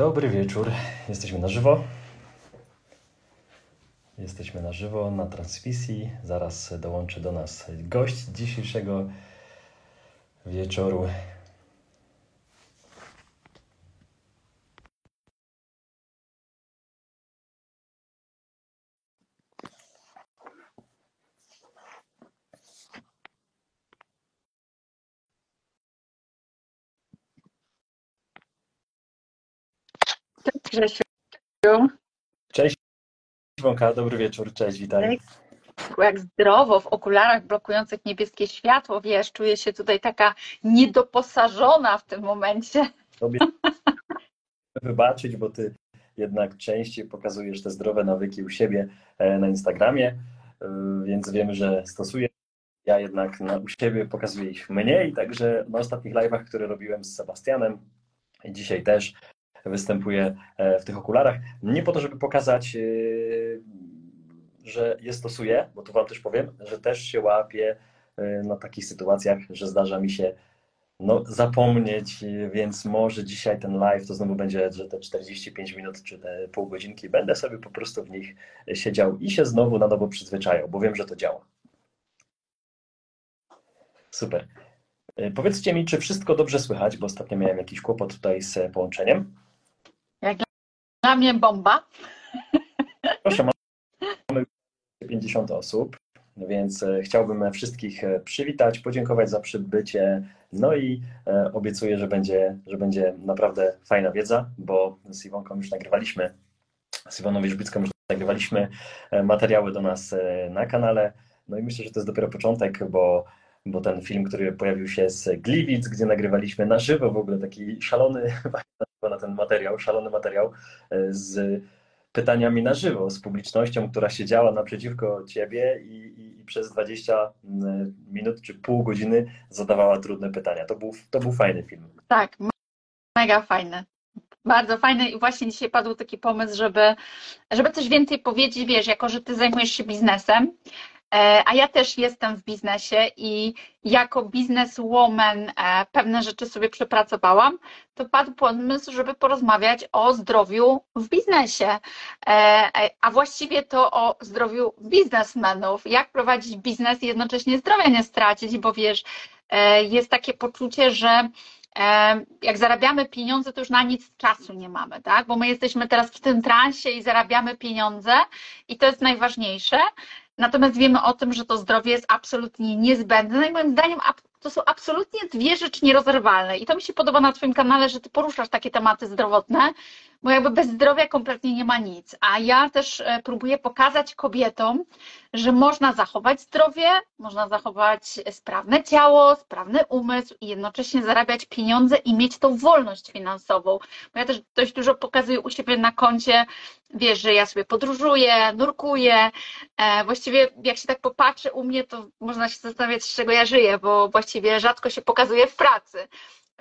Dobry wieczór. Jesteśmy na żywo. Jesteśmy na żywo na transmisji. Zaraz dołączy do nas gość dzisiejszego wieczoru. Grzesiu. Cześć Iwonka, dobry wieczór, cześć, witaj. Jak zdrowo w okularach blokujących niebieskie światło, wiesz, czuję się tutaj taka niedoposażona w tym momencie. Tobie wybaczyć, bo ty jednak częściej pokazujesz te zdrowe nawyki u siebie e, na Instagramie, e, więc wiemy, że stosujesz. Ja jednak na, u siebie pokazuję ich mniej, także na ostatnich live'ach, które robiłem z Sebastianem, dzisiaj też występuję e, w tych okularach. Nie po to, żeby pokazać, e, że je stosuję, bo tu Wam też powiem, że też się łapię e, na takich sytuacjach, że zdarza mi się no, zapomnieć, więc może dzisiaj ten live to znowu będzie, że te 45 minut czy te pół godzinki będę sobie po prostu w nich siedział i się znowu na nowo przyzwyczajał, bo wiem, że to działa. Super. Powiedzcie mi, czy wszystko dobrze słychać, bo ostatnio miałem jakiś kłopot tutaj z połączeniem. Dla mnie bomba. Proszę, mamy 50 osób, więc e, chciałbym wszystkich e, przywitać, podziękować za przybycie. No i e, obiecuję, że będzie, że będzie naprawdę fajna wiedza, bo z Iwonką już nagrywaliśmy, z Iwoną Wierzbicką już nagrywaliśmy materiały do nas na kanale. No i myślę, że to jest dopiero początek, bo bo ten film, który pojawił się z Gliwic, gdzie nagrywaliśmy na żywo w ogóle taki szalony na ten materiał, szalony materiał e, z pytaniami na żywo, z publicznością, która siedziała naprzeciwko ciebie i, i, i przez 20 minut czy pół godziny zadawała trudne pytania. To był, to był fajny film. Tak, mega fajny. Bardzo fajny i właśnie dzisiaj padł taki pomysł, żeby, żeby coś więcej powiedzieć, wiesz, jako że ty zajmujesz się biznesem, a ja też jestem w biznesie i jako bizneswoman e, pewne rzeczy sobie przepracowałam, to padł pomysł, żeby porozmawiać o zdrowiu w biznesie, e, a właściwie to o zdrowiu biznesmenów, jak prowadzić biznes i jednocześnie zdrowia nie stracić, bo wiesz, jest takie poczucie, że jak zarabiamy pieniądze, to już na nic czasu nie mamy, tak? Bo my jesteśmy teraz w tym transie i zarabiamy pieniądze i to jest najważniejsze. Natomiast wiemy o tym, że to zdrowie jest absolutnie niezbędne. No i moim zdaniem to są absolutnie dwie rzeczy nierozerwalne. I to mi się podoba na Twoim kanale, że Ty poruszasz takie tematy zdrowotne, bo jakby bez zdrowia kompletnie nie ma nic. A ja też e, próbuję pokazać kobietom, że można zachować zdrowie, można zachować sprawne ciało, sprawny umysł i jednocześnie zarabiać pieniądze i mieć tą wolność finansową. Bo ja też dość dużo pokazuję u siebie na koncie, wiesz, że ja sobie podróżuję, nurkuję. E, właściwie jak się tak popatrzy u mnie, to można się zastanawiać, z czego ja żyję, bo właściwie rzadko się pokazuje w pracy.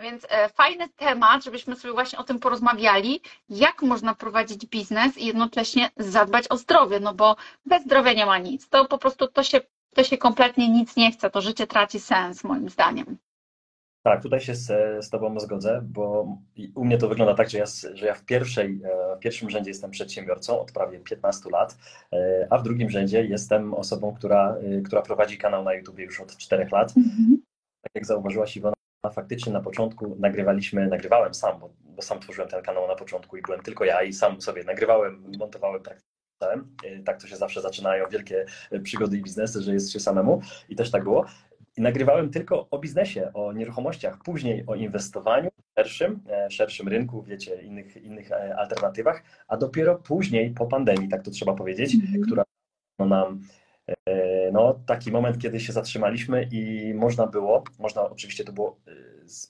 Więc e, fajny temat, żebyśmy sobie właśnie o tym porozmawiali, jak można prowadzić biznes i jednocześnie zadbać o zdrowie, no bo bez zdrowia nie ma nic. To po prostu to się, to się kompletnie nic nie chce, to życie traci sens moim zdaniem. Tak, tutaj się z, z Tobą zgodzę, bo u mnie to wygląda tak, że ja, że ja w, pierwszej, e, w pierwszym rzędzie jestem przedsiębiorcą od prawie 15 lat, e, a w drugim rzędzie jestem osobą, która, która prowadzi kanał na YouTube już od 4 lat. Mhm. Tak jak zauważyłaś Iwona, faktycznie na początku nagrywaliśmy, nagrywałem sam, bo, bo, sam tworzyłem ten kanał na początku i byłem tylko ja i sam sobie nagrywałem, montowałem tak. Tak to się zawsze zaczynają wielkie przygody i biznesy, że jest się samemu i też tak było. I nagrywałem tylko o biznesie, o nieruchomościach, później o inwestowaniu szerszym, e, szerszym rynku, wiecie, innych, innych e, alternatywach, a dopiero później po pandemii, tak to trzeba powiedzieć, mm -hmm. która nam E, no, taki moment, kiedy się zatrzymaliśmy i można było, można oczywiście to było e,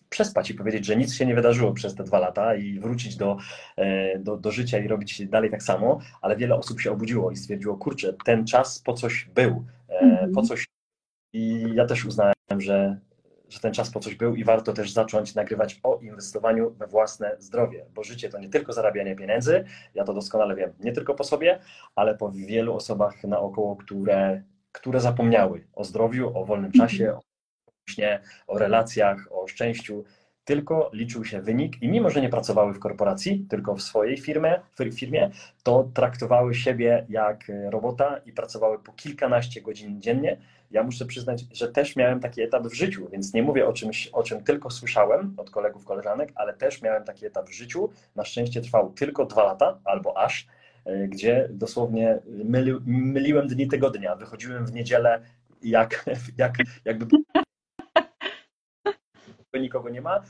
przespać i powiedzieć, że nic się nie wydarzyło przez te dwa lata i wrócić do, e, do, do życia i robić dalej tak samo, ale wiele osób się obudziło i stwierdziło, kurczę, ten czas po coś był, mhm. po coś i ja też uznałem, że że ten czas po coś był i warto też zacząć nagrywać o inwestowaniu we własne zdrowie, bo życie to nie tylko zarabianie pieniędzy, ja to doskonale wiem, nie tylko po sobie, ale po wielu osobach naokoło, które, które zapomniały o zdrowiu, o wolnym czasie, o o relacjach, o szczęściu. Tylko liczył się wynik i mimo, że nie pracowały w korporacji, tylko w swojej firmie, w firmie, to traktowały siebie jak robota i pracowały po kilkanaście godzin dziennie. Ja muszę przyznać, że też miałem taki etap w życiu, więc nie mówię o czymś, o czym tylko słyszałem od kolegów, koleżanek, ale też miałem taki etap w życiu. Na szczęście trwał tylko dwa lata albo aż, e, gdzie dosłownie myli, myliłem dni tygodnia. Wychodziłem w niedzielę jak, jak, jakby nikogo nie ma,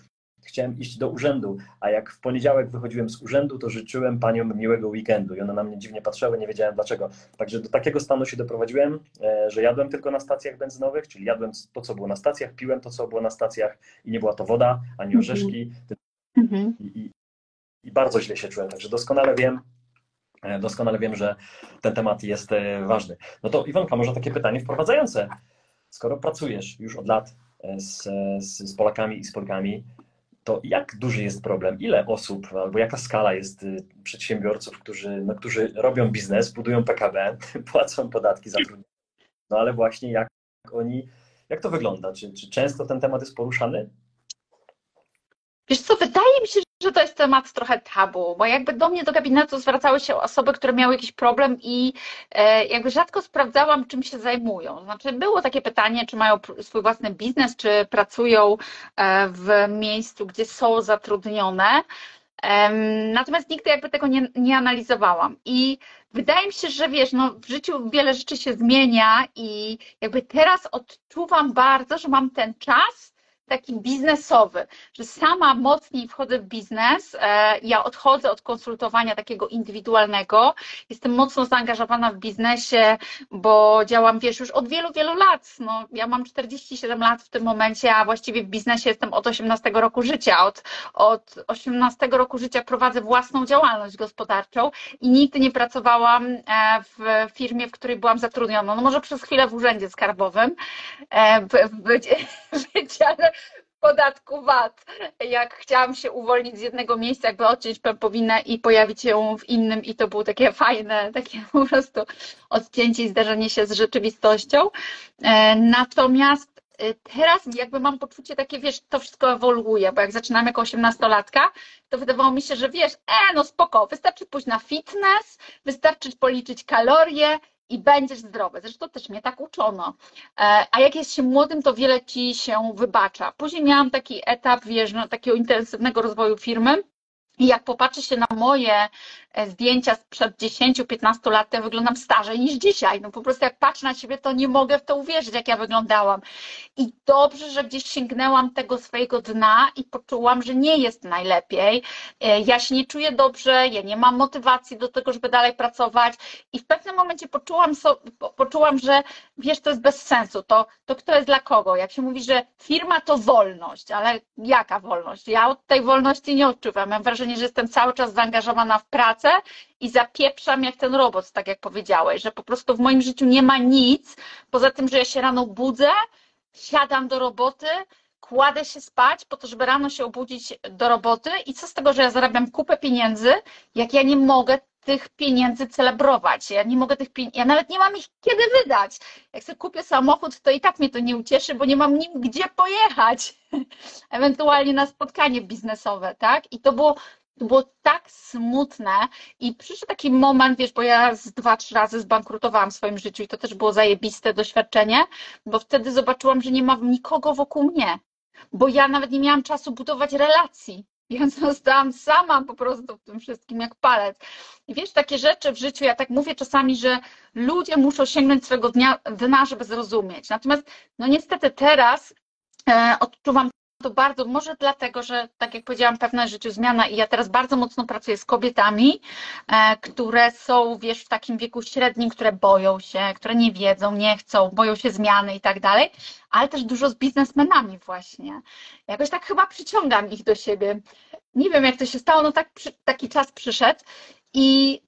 chciałem iść do urzędu, a jak w poniedziałek wychodziłem z urzędu, to życzyłem paniom miłego weekendu i one na mnie dziwnie patrzyły, nie wiedziałem dlaczego. Także do takiego stanu się doprowadziłem, e, że jadłem tylko na stacjach benzynowych, czyli jadłem to, co było na stacjach, piłem to, co było na stacjach i nie była to woda, ani mhm. orzeszki. Mhm. I, i, I bardzo źle się czułem, także doskonale wiem, e, doskonale wiem, że ten temat jest e, ważny. No to Iwonka, może takie pytanie wprowadzające. Skoro pracujesz już od lat z, z, Polakami i z Polkami, to jak duży jest problem? Ile osób, albo jaka skala jest y, przedsiębiorców, którzy, no, którzy robią biznes, budują PKB, płacą podatki, zatrudniają? No ale właśnie jak oni, jak to wygląda? Czy, czy często ten temat jest poruszany? Wiesz co, wydaje mi się, że to jest temat trochę tabu, bo jakby do mnie do gabinetu zwracały się osoby, które miały jakiś problem i e, jakby rzadko sprawdzałam, czym się zajmują. Znaczy było takie pytanie, czy mają swój własny biznes, czy pracują e, w miejscu, gdzie są zatrudnione. Natomiast nigdy jakby tego nie, nie analizowałam. I wydaje mi się, że wiesz, no w życiu wiele rzeczy się zmienia i jakby teraz odczuwam bardzo, że mam ten czas, taki biznesowy, że sama mocniej wchodzę w biznes, e, ja odchodzę od konsultowania takiego indywidualnego, jestem mocno zaangażowana w biznesie, bo działam, wiesz, już od wielu, wielu lat, no, ja mam 47 lat w tym momencie, a właściwie w biznesie jestem od 18 roku życia, od, od 18 roku życia prowadzę własną działalność gospodarczą i nigdy nie pracowałam e, w firmie, w której byłam zatrudniona, no może przez chwilę w urzędzie skarbowym, e, w, w, w wydziale podatku VAT. Jak chciałam się uwolnić z jednego miejsca, jakby odciąć pępowinę i pojawić ją w innym i to było takie fajne, takie po prostu odcięcie i zdarzenie się z rzeczywistością. E, natomiast e, teraz jakby mam poczucie takie, wiesz, to wszystko ewoluuje, bo jak zaczynam jako osiemnastolatka, to wydawało mi się, że wiesz, e, no spoko, wystarczy pójść na fitness, wystarczy policzyć kalorie i będziesz zdrowy. Zresztą też mnie tak uczono. E, a jak jest się młodym, to wiele ci się wybacza. Później miałam taki etap, wiesz, no, takiego intensywnego rozwoju firmy. I jak popatrzy się na moje zdjęcia sprzed 10-15 lat, to ja wyglądam starzej niż dzisiaj. No po prostu jak patrzę na siebie, to nie mogę w to uwierzyć, jak ja wyglądałam. I dobrze, że gdzieś sięgnęłam tego swojego dna i poczułam, że nie jest najlepiej. E, ja się nie czuję dobrze, ja nie mam motywacji do tego, żeby dalej pracować. I w pewnym momencie poczułam, so, poczułam że wiesz, to jest bez sensu. To, to kto jest dla kogo? Jak się mówi, że firma to wolność, ale jaka wolność? Ja od tej wolności nie odczuwam. Mam wrażenie, że jestem cały czas zaangażowana w pracę pracę i zapieprzam jak ten robot, tak jak powiedziałeś, że po prostu w moim życiu nie ma nic, poza tym, że ja się rano budzę, siadam do roboty, kładę się spać po to, żeby rano się obudzić do roboty i co z tego, że ja zarabiam kupę pieniędzy, jak ja nie mogę tych pieniędzy celebrować. Ja nie mogę tych pieniędzy, ja nawet nie mam ich kiedy wydać. Jak sobie kupię samochód, to i tak mnie to nie ucieszy, bo nie mam nim gdzie pojechać. Ewentualnie na spotkanie biznesowe, tak? I to było to było tak smutne i przyszedł taki moment, wiesz, bo ja z dwa, trzy razy zbankrutowałam w swoim życiu i to też było zajebiste doświadczenie, bo wtedy zobaczyłam, że nie ma nikogo wokół mnie, bo ja nawet nie miałam czasu budować relacji. Ja zostałam sama po prostu w tym wszystkim jak palec. I wiesz, takie rzeczy w życiu, ja tak mówię czasami, że ludzie muszą sięgnąć swojego dnia, dna, żeby zrozumieć. Natomiast, no niestety teraz e, odczuwam to bardzo, może dlatego, że tak jak powiedziałam, pewna życiu zmiana i ja teraz bardzo mocno pracuję z kobietami, e, które są, wiesz, w takim wieku średnim, które boją się, które nie wiedzą, nie chcą, boją się zmiany i tak dalej, ale też dużo z biznesmenami właśnie. Jakoś tak chyba przyciągam ich do siebie. Nie wiem, jak to się stało, no tak, taki czas przyszedł i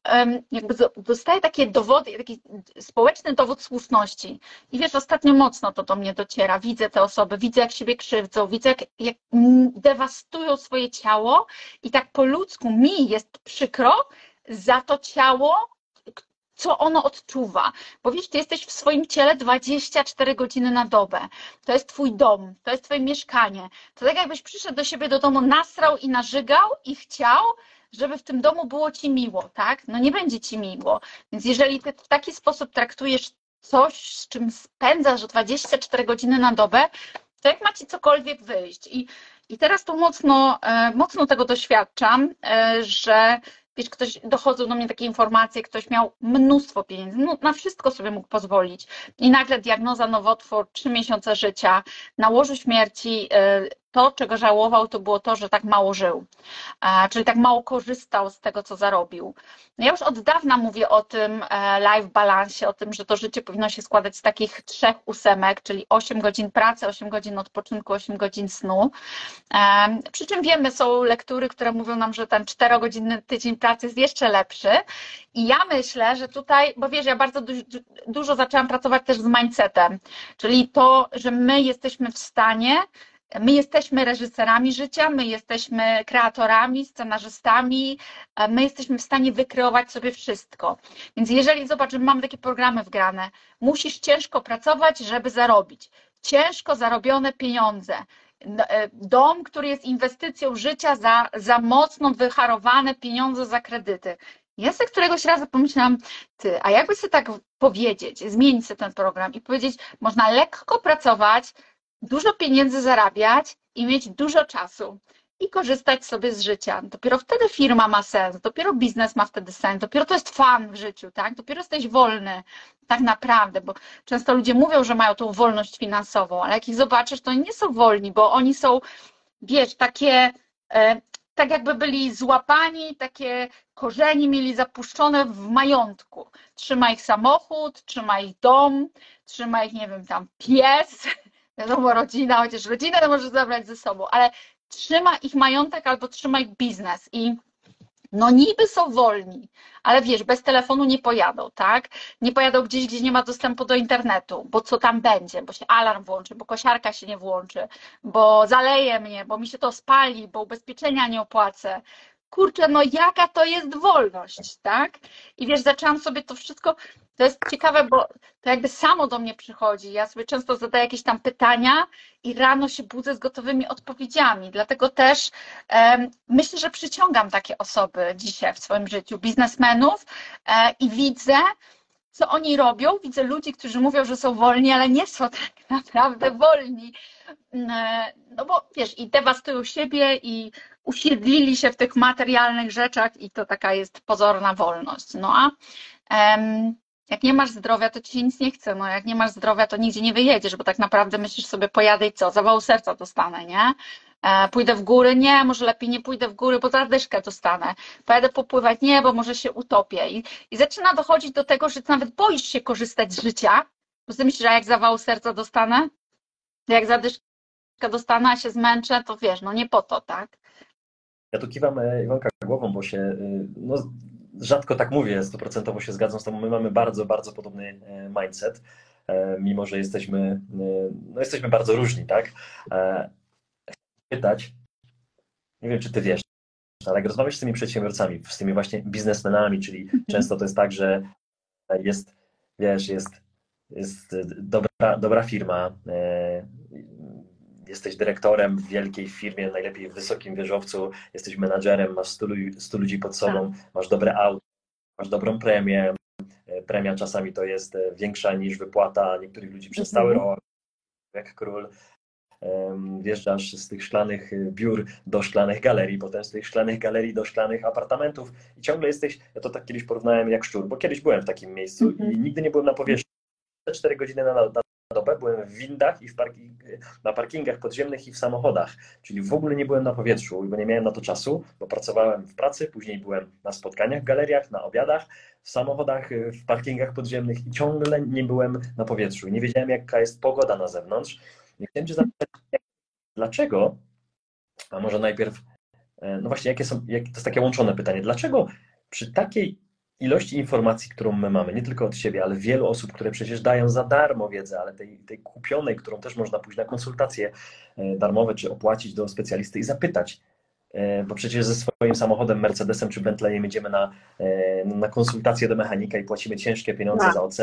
jakby dostaję takie dowody, taki społeczny dowód słuszności. I wiesz, ostatnio mocno to do mnie dociera. Widzę te osoby, widzę jak siebie krzywdzą, widzę jak, jak dewastują swoje ciało i tak po ludzku mi jest przykro za to ciało, co ono odczuwa. Bo wiesz, ty jesteś w swoim ciele 24 godziny na dobę. To jest twój dom, to jest twoje mieszkanie. To tak jakbyś przyszedł do siebie do domu, nasrał i narzygał i chciał, żeby w tym domu było ci miło, tak? No nie będzie ci miło. Więc jeżeli ty w taki sposób traktujesz coś, z czym spędzasz 24 godziny na dobę, to jak ma ci cokolwiek wyjść? I, i teraz tu mocno, e, mocno tego doświadczam, e, że wiesz, ktoś, dochodzą do mnie takie informacje, ktoś miał mnóstwo pieniędzy, no, na wszystko sobie mógł pozwolić i nagle diagnoza nowotwór, trzy miesiące życia, na łożu śmierci, e, to, czego żałował, to było to, że tak mało żył, czyli tak mało korzystał z tego, co zarobił. No ja już od dawna mówię o tym e, life balansie, o tym, że to życie powinno się składać z takich trzech ósemek, czyli 8 godzin pracy, 8 godzin odpoczynku, 8 godzin snu. Przy czym wiemy, są lektury, które mówią nam, że ten 4-godzinny tydzień pracy jest jeszcze lepszy. I ja myślę, że tutaj, bo wiesz, ja bardzo du dużo zaczęłam pracować też z mindsetem, czyli to, że my jesteśmy w stanie My jesteśmy reżyserami życia, my jesteśmy kreatorami, scenarzystami, my jesteśmy w stanie wykreować sobie wszystko. Więc jeżeli zobacz, że mamy takie programy wgrane, musisz ciężko pracować, żeby zarobić. Ciężko zarobione pieniądze. E, dom, który jest inwestycją życia za, za mocno wyharowane pieniądze za kredyty. Ja sobie któregoś razu pomyślałam, ty, a jakby sobie tak powiedzieć, zmienić sobie ten program i powiedzieć, można lekko pracować, dużo pieniędzy zarabiać i mieć dużo czasu i korzystać sobie z życia. Dopiero wtedy firma ma sens, dopiero biznes ma wtedy sens, dopiero to jest fan w życiu, tak? Dopiero jesteś wolny tak naprawdę, bo często ludzie mówią, że mają tą wolność finansową, ale jak ich zobaczysz, to oni nie są wolni, bo oni są, wiesz, takie e, tak jakby byli złapani, takie korzeni mieli zapuszczone w majątku. Trzyma ich samochód, trzyma ich dom, trzyma ich, nie wiem, tam pies, wiadomo, rodzina, chociaż rodzinę to możesz zabrać ze sobą, ale trzyma ich majątek albo trzyma ich biznes i no niby są wolni, ale wiesz, bez telefonu nie pojadą, tak? Nie pojadą gdzieś, gdzie nie ma dostępu do internetu, bo co tam będzie, bo się alarm włączy, bo kosiarka się nie włączy, bo zaleje mnie, bo mi się to spali, bo ubezpieczenia nie opłacę, kurczę, no jaka to jest wolność, tak? I wiesz, zaczęłam sobie to wszystko, to jest ciekawe, bo to jakby samo do mnie przychodzi. Ja sobie często zadaję jakieś tam pytania i rano się budzę z gotowymi odpowiedziami. Dlatego też um, myślę, że przyciągam takie osoby dzisiaj w swoim życiu, biznesmenów e, i widzę, co oni robią. Widzę ludzi, którzy mówią, że są wolni, ale nie są tak naprawdę wolni. E, no bo wiesz, i dewastują siebie, i usiedlili się w tych materialnych rzeczach, i to taka jest pozorna wolność. No a um, jak nie masz zdrowia, to ci się nic nie chce. No, jak nie masz zdrowia, to nigdzie nie wyjedziesz, bo tak naprawdę myślisz sobie, pojadę i co? Zawału serca dostanę, nie? E, pójdę w góry? Nie, może lepiej nie pójdę w góry, bo zadyszkę dostanę. Pojadę popływać? Nie, bo może się utopię. I, I zaczyna dochodzić do tego, że nawet boisz się korzystać z życia, bo ty myślisz, że jak zawału serca dostanę, jak zadyszkę dostanę, a się zmęczę, to wiesz, no nie po to, tak? Ja tu kiwam e, Iwonka głową, bo się y, no, rzadko tak mówię, stuprocentowo się zgadzam z tobą. My mamy bardzo, bardzo podobny e, mindset, e, mimo że jesteśmy, no, jesteśmy bardzo różni, tak? Pytać, nie wiem, czy ty wiesz, ale jak rozmawiasz z tymi przedsiębiorcami, z tymi właśnie biznesmenami, czyli mhm. często to jest tak, że jest, wiesz, jest, jest dobra, dobra firma, jesteś dyrektorem w wielkiej firmie, najlepiej w wysokim wieżowcu, jesteś menadżerem, masz 100, 100 ludzi pod sobą, tak. masz dobre auto, masz dobrą premię. E, premia czasami to jest e, większa niż wypłata niektórych ludzi przez cały mhm. rok, jak król. Wjeżdżasz z tych szklanych e, biur do szklanych galerii, potem z tych szklanych galerii do szklanych apartamentów i ciągle jesteś, ja to tak kiedyś porównałem jak szczur, bo kiedyś byłem w takim miejscu i mhm. nigdy nie byłem na powierzchni. 4 godziny na, na dobę byłem w windach i w na parkingach podziemnych i w samochodach, czyli w ogóle nie byłem na powietrzu, bo nie miałem na to czasu, bo pracowałem w pracy, później byłem na spotkaniach w galeriach, na obiadach, w samochodach, w parkingach podziemnych i ciągle nie byłem na powietrzu. Nie wiedziałem, jaka jest pogoda na zewnątrz. I chciałem Cię zapytać, dlaczego, a może najpierw, e, no właśnie, jakie są, jak, to jest takie łączone pytanie, dlaczego przy takiej ilości informacji, którą my mamy, nie tylko od siebie, ale wielu osób, które przecież dają za darmo wiedzę, ale tej, tej kupionej, którą też można pójść na konsultacje e, darmowe, czy opłacić do specjalisty i zapytać, e, bo przecież ze swoim samochodem, Mercedesem czy Bentleyem jedziemy na, e, na konsultację do mechanika i płacimy ciężkie pieniądze tak. za OC.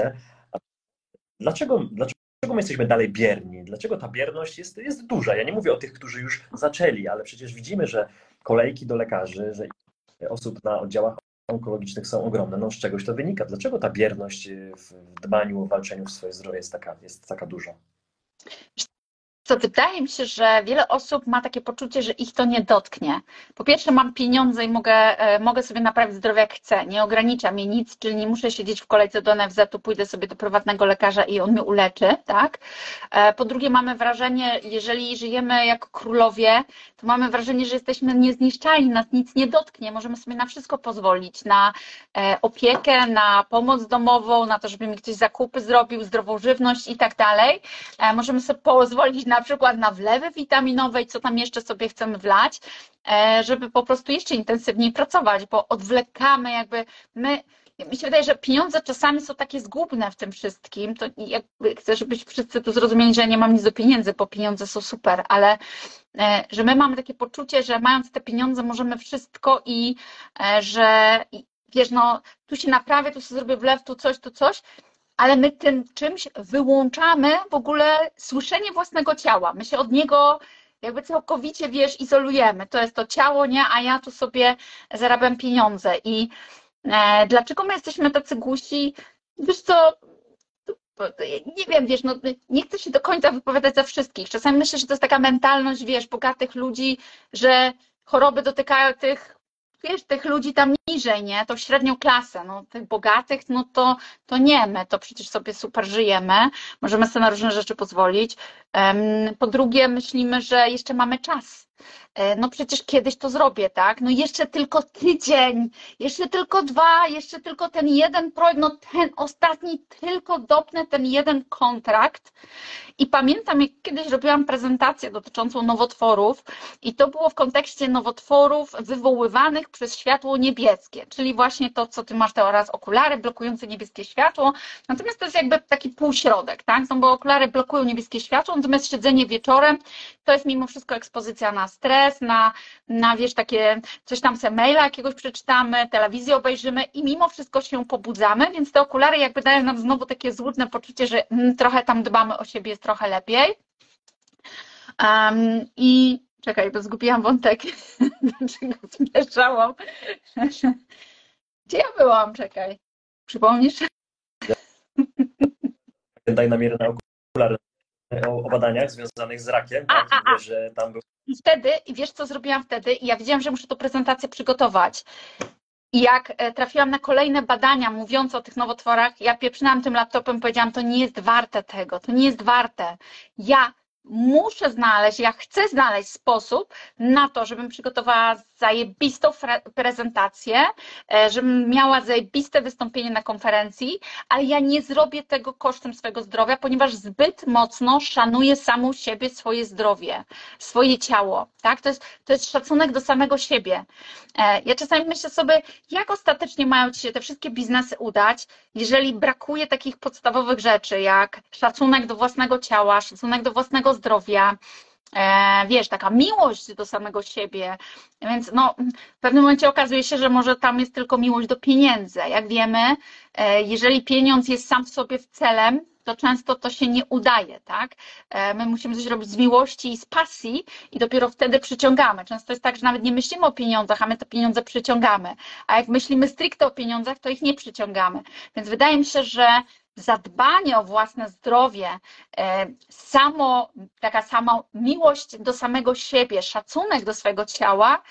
Dlaczego, dlaczego my jesteśmy dalej bierni? Dlaczego ta bierność jest, jest duża? Ja nie mówię o tych, którzy już zaczęli, ale przecież widzimy, że kolejki do lekarzy, że osób na oddziałach onkologicznych są ogromne. No z czegoś to wynika. Dlaczego ta bierność w dbaniu o walczeniu w swoje zdrowie jest taka, jest taka duża? Co wydaje mi się, że wiele osób ma takie poczucie, że ich to nie dotknie. Po pierwsze, mam pieniądze i mogę, e, mogę sobie naprawić zdrowie jak chcę. Nie ogranicza mnie nic, czyli nie muszę siedzieć w kolejce do NFZ-u, pójdę sobie do prywatnego lekarza i on mnie uleczy, tak? E, po drugie, mamy wrażenie, jeżeli żyjemy jako królowie, to mamy wrażenie, że jesteśmy niezniszczalni, nas nic nie dotknie, możemy sobie na wszystko pozwolić, na e, opiekę, na pomoc domową, na to, żeby mi ktoś zakupy zrobił, zdrową żywność i tak dalej. Możemy sobie pozwolić na na przykład na wlewy witaminowe i co tam jeszcze sobie chcemy wlać, e, żeby po prostu jeszcze intensywniej pracować, bo odwlekamy jakby my mi się wydaje, że pieniądze czasami są takie zgubne w tym wszystkim. To jakby chcę, żebyś wszyscy tu zrozumieli, że nie mam nic do pieniędzy, bo pieniądze są super, ale e, że my mamy takie poczucie, że mając te pieniądze możemy wszystko i e, że wiesz, no tu się naprawię, tu sobie zrobię wlew, tu coś, tu coś ale my tym czymś wyłączamy w ogóle słyszenie własnego ciała. My się od niego jakby całkowicie, wiesz, izolujemy. To jest to ciało, nie? A ja tu sobie zarabiam pieniądze. I e, dlaczego my jesteśmy tacy głusi? Wiesz co, nie wiem, wiesz, no, nie chcę się do końca wypowiadać za wszystkich. Czasami myślę, że to jest taka mentalność, wiesz, bogatych ludzi, że choroby dotykają tych wiesz, tych ludzi tam niżej, nie? To średnią klasę, no tych bogatych, no to, to nie, my to przecież sobie super żyjemy, możemy sobie na różne rzeczy pozwolić. Po drugie, myślimy, że jeszcze mamy czas, no przecież kiedyś to zrobię, tak? No jeszcze tylko tydzień, jeszcze tylko dwa, jeszcze tylko ten jeden projekt, no ten ostatni, tylko dopnę ten jeden kontrakt. I pamiętam, jak kiedyś robiłam prezentację dotyczącą nowotworów i to było w kontekście nowotworów wywoływanych przez światło niebieskie, czyli właśnie to, co ty masz teraz, okulary blokujące niebieskie światło. Natomiast to jest jakby taki półśrodek, tak? No bo okulary blokują niebieskie światło, natomiast siedzenie wieczorem to jest mimo wszystko ekspozycja na stres, na, na wiesz, takie coś tam se maila jakiegoś przeczytamy, telewizję obejrzymy i mimo wszystko się pobudzamy, więc te okulary jakby dają nam znowu takie złudne poczucie, że mm, trochę tam dbamy o siebie, jest trochę lepiej. Um, I czekaj, bo zgubiłam wątek, dlaczego zmierzałam. Gdzie ja byłam? Czekaj. Przypomnisz? Daj namierne okulary o, o badaniach związanych z rakiem, a, tak? a, a. że tam był... I wtedy, i wiesz co zrobiłam wtedy? I ja wiedziałam, że muszę tę prezentację przygotować. I jak e, trafiłam na kolejne badania mówiące o tych nowotworach, ja pieprznęłam tym laptopem, powiedziałam, to nie jest warte tego, to nie jest warte. Ja muszę znaleźć, ja chcę znaleźć sposób na to, żebym przygotowała zajebistą prezentację, e, żebym miała zajebiste wystąpienie na konferencji, ale ja nie zrobię tego kosztem swojego zdrowia, ponieważ zbyt mocno szanuję samą siebie, swoje zdrowie, swoje ciało. Tak? To, jest, to jest szacunek do samego siebie. E, ja czasami myślę sobie, jak ostatecznie mają ci się te wszystkie biznesy udać, jeżeli brakuje takich podstawowych rzeczy, jak szacunek do własnego ciała, szacunek do własnego zdrowia, wiesz, taka miłość do samego siebie. Więc no, w pewnym momencie okazuje się, że może tam jest tylko miłość do pieniędzy. Jak wiemy, e, jeżeli pieniądz jest sam w sobie celem, to często to się nie udaje, tak? E, my musimy coś robić z miłości i z pasji i dopiero wtedy przyciągamy. Często jest tak, że nawet nie myślimy o pieniądzach, a my te pieniądze przyciągamy. A jak myślimy stricte o pieniądzach, to ich nie przyciągamy. Więc wydaje mi się, że zadbanie o własne zdrowie, e, samo, taka sama miłość do samego siebie, szacunek do swojego ciała,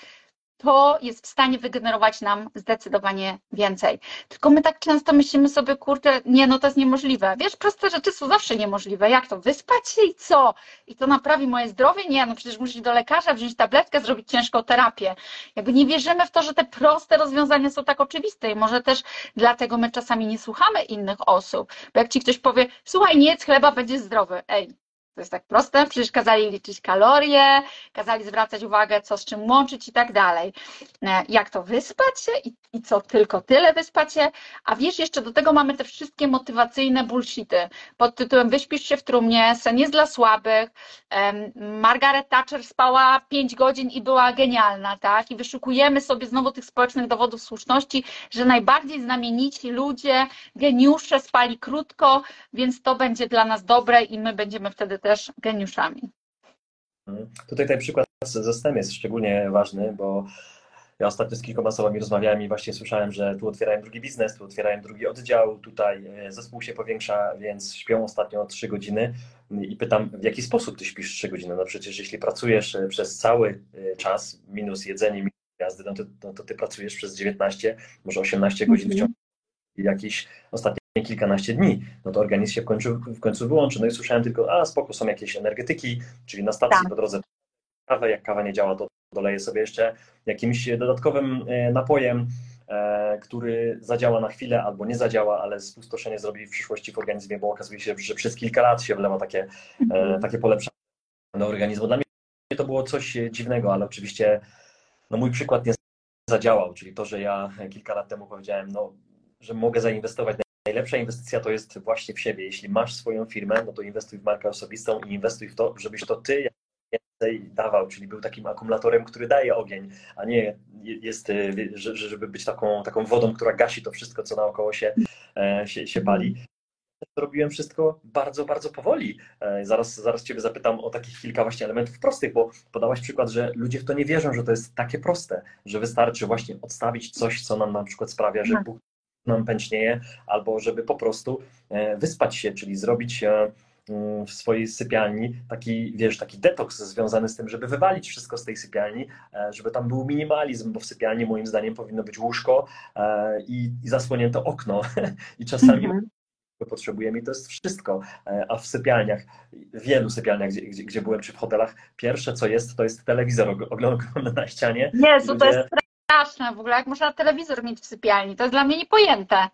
to jest w stanie wygenerować nam zdecydowanie więcej. Tylko my tak często myślimy sobie, kurczę, nie, no to jest niemożliwe. Wiesz, proste rzeczy są zawsze niemożliwe. Jak to? Wyspać się i co? I to naprawi moje zdrowie? Nie, no przecież musisz do lekarza wziąć tabletkę, zrobić ciężką terapię. Jakby nie wierzymy w to, że te proste rozwiązania są tak oczywiste i może też dlatego my czasami nie słuchamy innych osób. Bo jak ci ktoś powie, słuchaj, nie jedz chleba, będzie zdrowy. Ej, To jest tak proste, przecież kazali liczyć kalorie, kazali zwracać uwagę, co z czym łączyć i tak dalej. E, jak to wyspać się i, i co tylko tyle wyspać się, a wiesz, jeszcze do tego mamy te wszystkie motywacyjne bullshity pod tytułem wyśpisz się w trumnie, sen jest dla słabych, Margaret Thatcher spała 5 godzin i była genialna, tak? I wyszukujemy sobie znowu tych społecznych dowodów słuszności, że najbardziej znamienici ludzie, geniusze spali krótko, więc to będzie dla nas dobre i my będziemy wtedy też geniuszami. Mhm. Tutaj ten przykład ze STEM jest szczególnie ważny, bo ja ostatnio z kilkoma osobami rozmawiałem i właśnie słyszałem, że tu otwierają drugi biznes, tu otwierają drugi oddział, tutaj e, zespół się powiększa, więc śpią ostatnio 3 godziny i pytam, w jaki sposób ty śpisz 3 godziny? No przecież jeśli pracujesz e, przez cały e, czas, minus jedzenie, minus jazdy, no to, no to ty pracujesz przez 19, może 18 godzin w ciągu jakichś ostatnich kilkanaście dni, no to organizm się w końcu, w końcu wyłączy. No i słyszałem tylko, a spoko, są jakieś energetyki, czyli na stacji tak. po drodze kawę, jak kawa nie działa, to doleję sobie jeszcze jakimś dodatkowym e, napojem, e, który zadziała na chwilę albo nie zadziała, ale spustoszenie zrobi w przyszłości w organizmie, bo okazuje się, że przez kilka lat się wlewa takie, e, mhm. takie polepszenie do organizmu. Dla mnie to było coś dziwnego, ale oczywiście no mój przykład nie zadziałał, czyli to, że ja kilka lat temu powiedziałem, no, że mogę zainwestować Najlepsza inwestycja to jest właśnie w siebie. Jeśli masz swoją firmę, no to inwestuj w markę osobistą i inwestuj w to, żebyś to ty więcej dawał, czyli był takim akumulatorem, który daje ogień, a nie jest, y, żeby być taką, taką wodą, która gasi to wszystko, co naokoło się, e, się, się pali. Robiłem wszystko bardzo, bardzo powoli. E, zaraz, zaraz Ciebie zapytam o takich kilka właśnie elementów prostych, bo podałaś przykład, że ludzie w to nie wierzą, że to jest takie proste, że wystarczy właśnie odstawić coś, co nam na przykład sprawia, że tak. Bóg nam pęcznieje, albo żeby po prostu e, wyspać się, czyli zrobić mm, w swojej sypialni taki, wiesz, taki detoks związany z tym, żeby wywalić wszystko z tej sypialni, e, żeby tam był minimalizm, bo w sypialni moim zdaniem powinno być łóżko e, i, i zasłonięte okno i czasami mhm. potrzebujemy i to jest wszystko, a w sypialniach, wielu sypialniach, gdzie, gdzie, gdzie byłem, czy w hotelach, pierwsze co jest, to jest telewizor oglądany na ścianie. Jezu, to jest straszne w ogóle, jak można telewizor mieć w sypialni. To jest dla mnie niepojęte.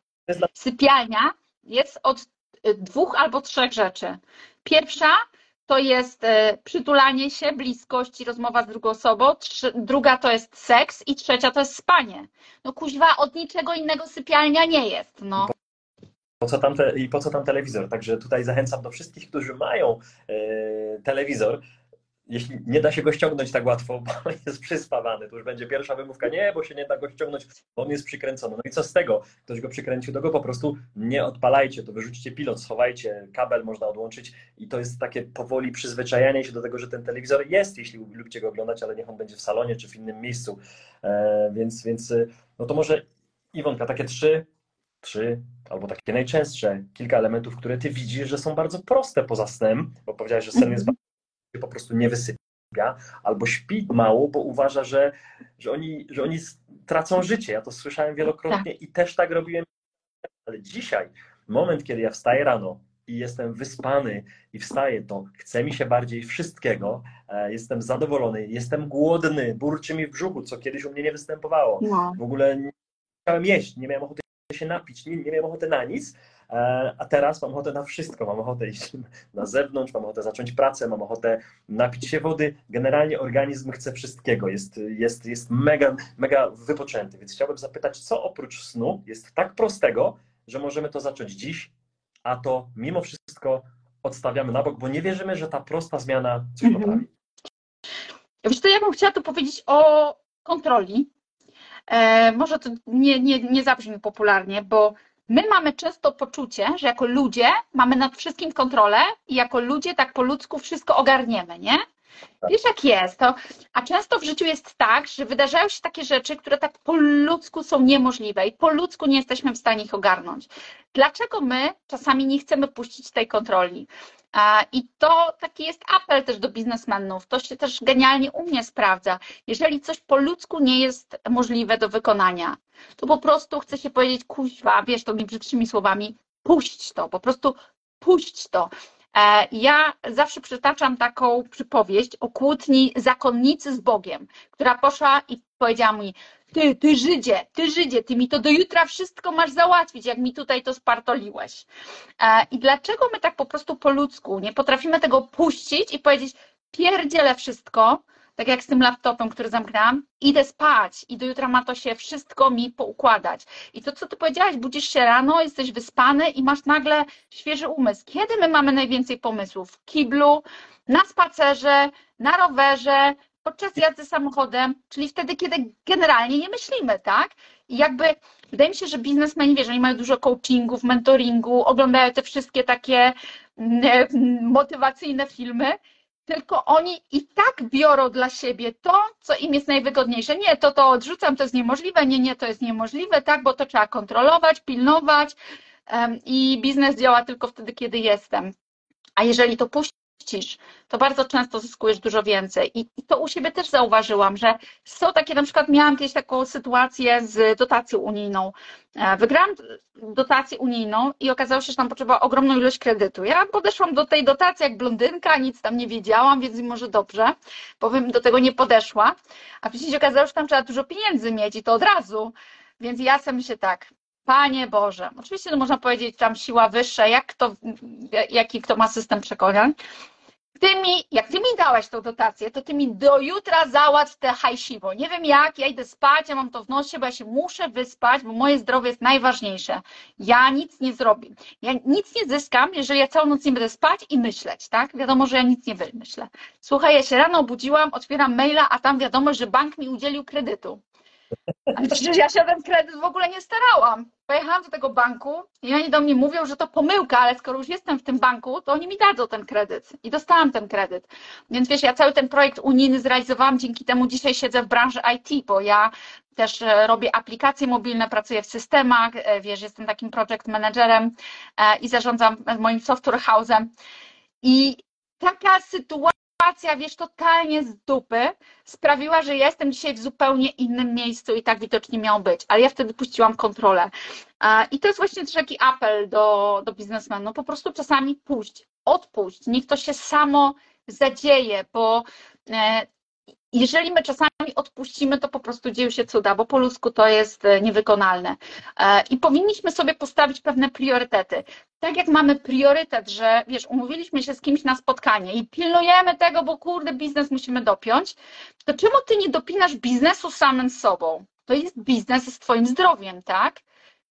Sypialnia jest od y, dwóch albo trzech rzeczy. Pierwsza to jest y, przytulanie się, bliskość i rozmowa z drugą osobą. Druga to jest seks i trzecia to jest spanie. No kuźwa, od niczego innego sypialnia nie jest. No. Po co tam te, I po co tam telewizor? Także tutaj zachęcam do wszystkich, którzy mają yy, telewizor, jeśli nie da się go ściągnąć tak łatwo, bo jest przyspawany, to już będzie pierwsza wymówka, nie, bo się nie da go ściągnąć, bo on jest przykręcony. No i co z tego? Ktoś go przykręcił, to go po prostu nie odpalajcie, to wyrzućcie pilot, schowajcie, kabel można odłączyć i to jest takie powoli przyzwyczajanie się do tego, że ten telewizor jest, jeśli lubicie go oglądać, ale niech on będzie w salonie czy w innym miejscu. E, więc, więc e, no to może Iwonka, takie trzy, trzy albo takie najczęstsze kilka elementów, które ty widzisz, że są bardzo proste poza snem, bo powiedziałeś, że sen jest bardzo po prostu nie wysypia, albo śpi mało, bo uważa, że, że, oni, że oni tracą życie. Ja to słyszałem wielokrotnie tak. i też tak robiłem. Ale dzisiaj, moment, kiedy ja wstaję rano i jestem wyspany i wstaję, to chce mi się bardziej wszystkiego, e, jestem zadowolony, jestem głodny, burczy mi w brzuchu, co kiedyś u mnie nie występowało. No. W ogóle nie chciałem jeść, nie miałem ochoty się napić, nie, nie miałem ochoty na nic, a teraz mam ochotę na wszystko. Mam ochotę iść na zewnątrz, mam ochotę zacząć pracę, mam ochotę napić się wody. Generalnie organizm chce wszystkiego. Jest, jest, jest mega, mega wypoczęty. Więc chciałbym zapytać, co oprócz snu jest tak prostego, że możemy to zacząć dziś, a to mimo wszystko odstawiamy na bok, bo nie wierzymy, że ta prosta zmiana coś mhm. poprawi. Wiesz co, ja bym chciała tu powiedzieć o kontroli. E, może to nie, nie, nie zabrzmi popularnie, bo My mamy często poczucie, że jako ludzie mamy nad wszystkim kontrolę i jako ludzie tak po ludzku wszystko ogarniemy, nie? Tak. Wiesz jak jest, to, a często w życiu jest tak, że wydarzają się takie rzeczy, które tak po ludzku są niemożliwe i po ludzku nie jesteśmy w stanie ich ogarnąć. Dlaczego my czasami nie chcemy puścić tej kontroli? I to taki jest apel też do biznesmenów. To się też genialnie u mnie sprawdza. Jeżeli coś po ludzku nie jest możliwe do wykonania, to po prostu chce się powiedzieć, kuźwa, wiesz, to mi brzydszymi słowami, puść to, po prostu puść to. E, ja zawsze przytaczam taką przypowieść o kłótni zakonnicy z Bogiem, która poszła i powiedziała mi, ty, ty Żydzie, ty Żydzie, ty mi to do jutra wszystko masz załatwić, jak mi tutaj to spartoliłeś. E, I dlaczego my tak po prostu po ludzku nie potrafimy tego puścić i powiedzieć, pierdzielę wszystko, tak jak z tym laptopem, który zamknęłam, idę spać i do jutra ma to się wszystko mi poukładać. I to, co ty powiedziałaś, budzisz się rano, jesteś wyspany i masz nagle świeży umysł. Kiedy my mamy najwięcej pomysłów? W kiblu, na spacerze, na rowerze, podczas jazdy samochodem, czyli wtedy, kiedy generalnie nie myślimy, tak? I jakby wydaje mi się, że biznesmeni, wiesz, oni mają dużo coachingów, mentoringu, oglądają te wszystkie takie mm, motywacyjne filmy, tylko oni i tak biorą dla siebie to, co im jest najwygodniejsze. Nie, to to odrzucam, to jest niemożliwe, nie, nie, to jest niemożliwe, tak, bo to trzeba kontrolować, pilnować i biznes działa tylko wtedy, kiedy jestem. A jeżeli to puści to bardzo często zyskujesz dużo więcej. I, to u siebie też zauważyłam, że są takie, na przykład miałam kiedyś taką sytuację z dotacją unijną. E, wygrałam dotację unijną i okazało się, że tam potrzeba ogromną ilość kredytu. Ja podeszłam do tej dotacji jak blondynka, nic tam nie wiedziałam, więc może dobrze, bym do tego nie podeszła. A później się okazało, że tam trzeba dużo pieniędzy mieć i to od razu. Więc ja sobie myślę tak, Panie Boże, oczywiście to można powiedzieć tam siła wyższa, jak kto, jaki kto ma system przekonań, ty mi, jak ty mi dałeś tą dotację, to ty mi do jutra załatw te hajsiwo. Nie wiem jak, ja idę spać, ja mam to w nosie, bo ja się muszę wyspać, bo moje zdrowie jest najważniejsze. Ja nic nie zrobię. Ja nic nie zyskam, jeżeli ja całą noc nie będę spać i myśleć, tak? Wiadomo, że ja nic nie wymyślę. Słuchaj, ja się rano obudziłam, otwieram maila, a tam wiadomo, że bank mi udzielił kredytu. Ale przecież ja się o ten kredyt w ogóle nie starałam. Pojechałam do tego banku i oni do mnie mówią, że to pomyłka, ale skoro już jestem w tym banku, to oni mi dadzą ten kredyt. I dostałam ten kredyt. Więc wiesz, ja cały ten projekt unijny zrealizowałam, dzięki temu dzisiaj siedzę w branży IT, bo ja też e, robię aplikacje mobilne, pracuję w systemach, e, wiesz, jestem takim project managerem e, i zarządzam moim software house'em. I taka sytuacja, sytuacja, wiesz, totalnie z dupy sprawiła, że jestem dzisiaj w zupełnie innym miejscu i tak widocznie miało być, ale ja wtedy puściłam kontrolę. I to jest właśnie też taki apel do, do biznesmenów, po prostu czasami puść, odpuść, niech to się samo zadzieje, bo e, jeżeli my czasami odpuścimy, to po prostu dzieją się cuda, bo po ludzku to jest e, niewykonalne. E, I powinniśmy sobie postawić pewne priorytety. Tak jak mamy priorytet, że wiesz, umówiliśmy się z kimś na spotkanie i pilnujemy tego, bo kurde, biznes musimy dopiąć, to czemu ty nie dopinasz biznesu samym sobą? To jest biznes z twoim zdrowiem, tak?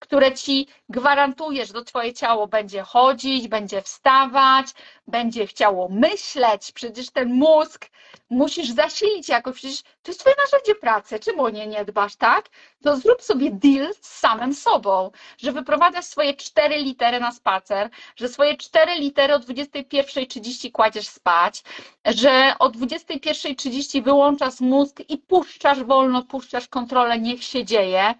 Które ci gwarantuje, że to twoje ciało będzie chodzić, będzie wstawać, będzie chciało myśleć. Przecież ten mózg musisz zasilić jakoś, przecież to jest twoje narzędzie pracy. Czemu o nie nie dbasz, tak? To zrób sobie deal z samym sobą, że wyprowadzasz swoje cztery litery na spacer, że swoje cztery litery o 21.30 kładziesz spać, że o 21.30 wyłączasz mózg i puszczasz wolno, puszczasz kontrolę, niech się dzieje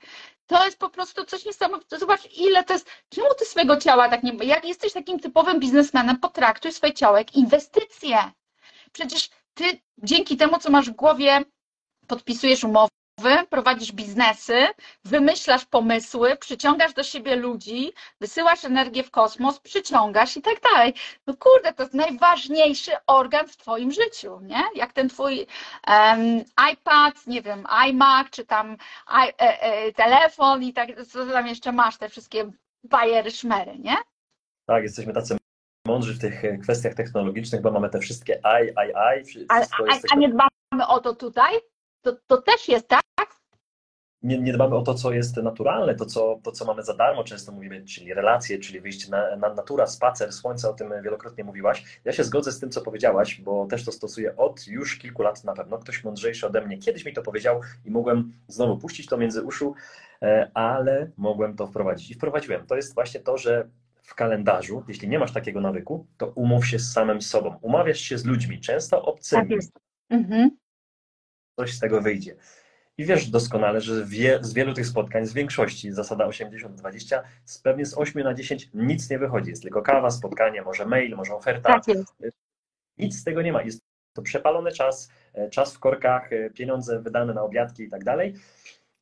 to jest po prostu coś niesamowitego. Zobacz, ile to jest. Czemu ty swojego ciała tak nie. Jak jesteś takim typowym biznesmenem, potraktuj swoje ciało jak inwestycje. Przecież ty dzięki temu, co masz w głowie, podpisujesz umowy, prowadzisz biznesy, wymyślasz pomysły, przyciągasz do siebie ludzi, wysyłasz energię w kosmos, przyciągasz i tak dalej. No kurde, to jest najważniejszy organ w Twoim życiu, nie? Jak ten Twój um, iPad, nie wiem, iMac, czy tam i, e, e, telefon i tak, co tam jeszcze masz, te wszystkie bajery, szmery, nie? Tak, jesteśmy tacy mądrzy w tych e, kwestiach technologicznych, bo mamy te wszystkie i, i, i. A, a, a nie dbamy o to tutaj? To, to też jest tak? Nie, nie, dbamy o to, co jest naturalne, to co, to, co mamy za darmo, często mówimy, czyli relacje, czyli wyjście na, na natura, spacer, słońce, o tym wielokrotnie mówiłaś. Ja się zgodzę z tym, co powiedziałaś, bo też to stosuję od już kilku lat na pewno. Ktoś mądrzejszy ode mnie kiedyś mi to powiedział i mogłem znowu puścić to między uszu, e, ale mogłem to wprowadzić. I wprowadziłem. To jest właśnie to, że w kalendarzu, jeśli nie masz takiego nawyku, to umów się z samym sobą. Umawiasz się z ludźmi, często obcymi. Tak jest. Mhm coś z tego wyjdzie. I wiesz doskonale, że wie, z wielu tych spotkań, z większości, zasada 80-20, pewnie z 8 na 10 nic nie wychodzi. Jest tylko kawa, spotkanie, może mail, może oferta. Tak. Nic z tego nie ma. Jest to przepalony czas, e, czas w korkach, e, pieniądze wydane na obiadki i tak dalej.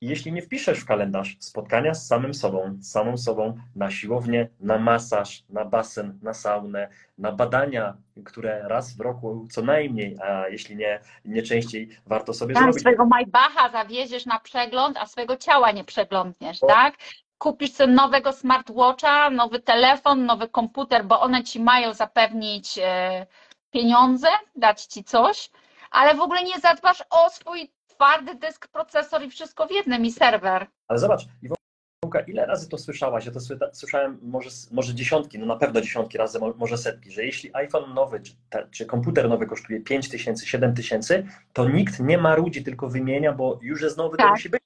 Jeśli nie wpiszesz w kalendarz spotkania z samym sobą, z samą sobą na siłownię, na masaż, na basen, na saunę, na badania, które raz w roku co najmniej, a jeśli nie, nie częściej, warto sobie Tam zrobić. swojego Maybacha zawieziesz na przegląd, a swojego ciała nie przeglądniesz, tak? Kupisz sobie nowego smartwatcha, nowy telefon, nowy komputer, bo one ci mają zapewnić e, pieniądze, dać ci coś, ale w ogóle nie zadbasz o swój twardy dysk, procesor i wszystko w jednym i serwer. Ale zobacz, Iwonka, ile razy to słyszałaś? Ja to sły- słyszałem może, może dziesiątki, no na pewno dziesiątki razy, mo- może setki, że jeśli iPhone nowy czy, te, czy komputer nowy kosztuje 5 tysięcy, 7 tysięcy, to nikt nie marudzi, tylko wymienia, bo już jest nowy, to Tak. musi być.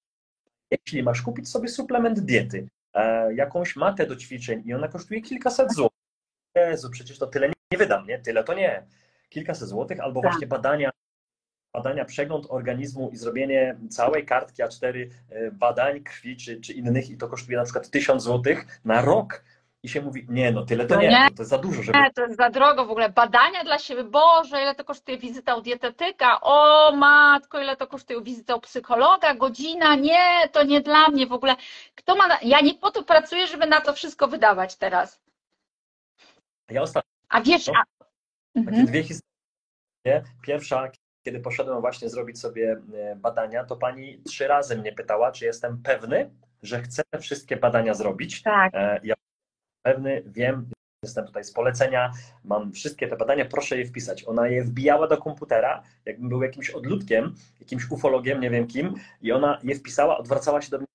Jeśli masz kupić sobie suplement diety, e, jakąś matę do ćwiczeń i ona kosztuje kilkaset złotych, Jezu, przecież to tyle nie, nie wydam, nie? Tyle to nie. Kilkaset złotych, albo Tak. właśnie badania, badania, przegląd organizmu i zrobienie całej kartki A4 e, badań krwi czy, czy innych i to kosztuje na przykład 1000 złotych na rok i się mówi, nie no, tyle to No nie, nie. to jest za dużo, żeby... Nie, to jest za drogo w ogóle. Badania dla siebie, Boże, ile to kosztuje wizyta u dietetyka, o matko, ile to kosztuje wizyta u psychologa, godzina, nie, to nie dla mnie w ogóle. Kto ma, na... ja nie po to pracuję, żeby na to wszystko wydawać teraz. Ja ostatnio A wiesz, No. a... takie Mhm. dwie historie. Pierwsza, kiedy poszedłem właśnie zrobić sobie e, badania, to pani trzy razy mnie pytała, czy jestem pewny, że chcę wszystkie badania zrobić. Tak, E, Ja pewny, wiem, jestem tutaj z polecenia, mam wszystkie te badania, proszę je wpisać. Ona je wbijała do komputera, jakbym był jakimś odludkiem, jakimś ufologiem, nie wiem kim, i ona je wpisała, odwracała się do mnie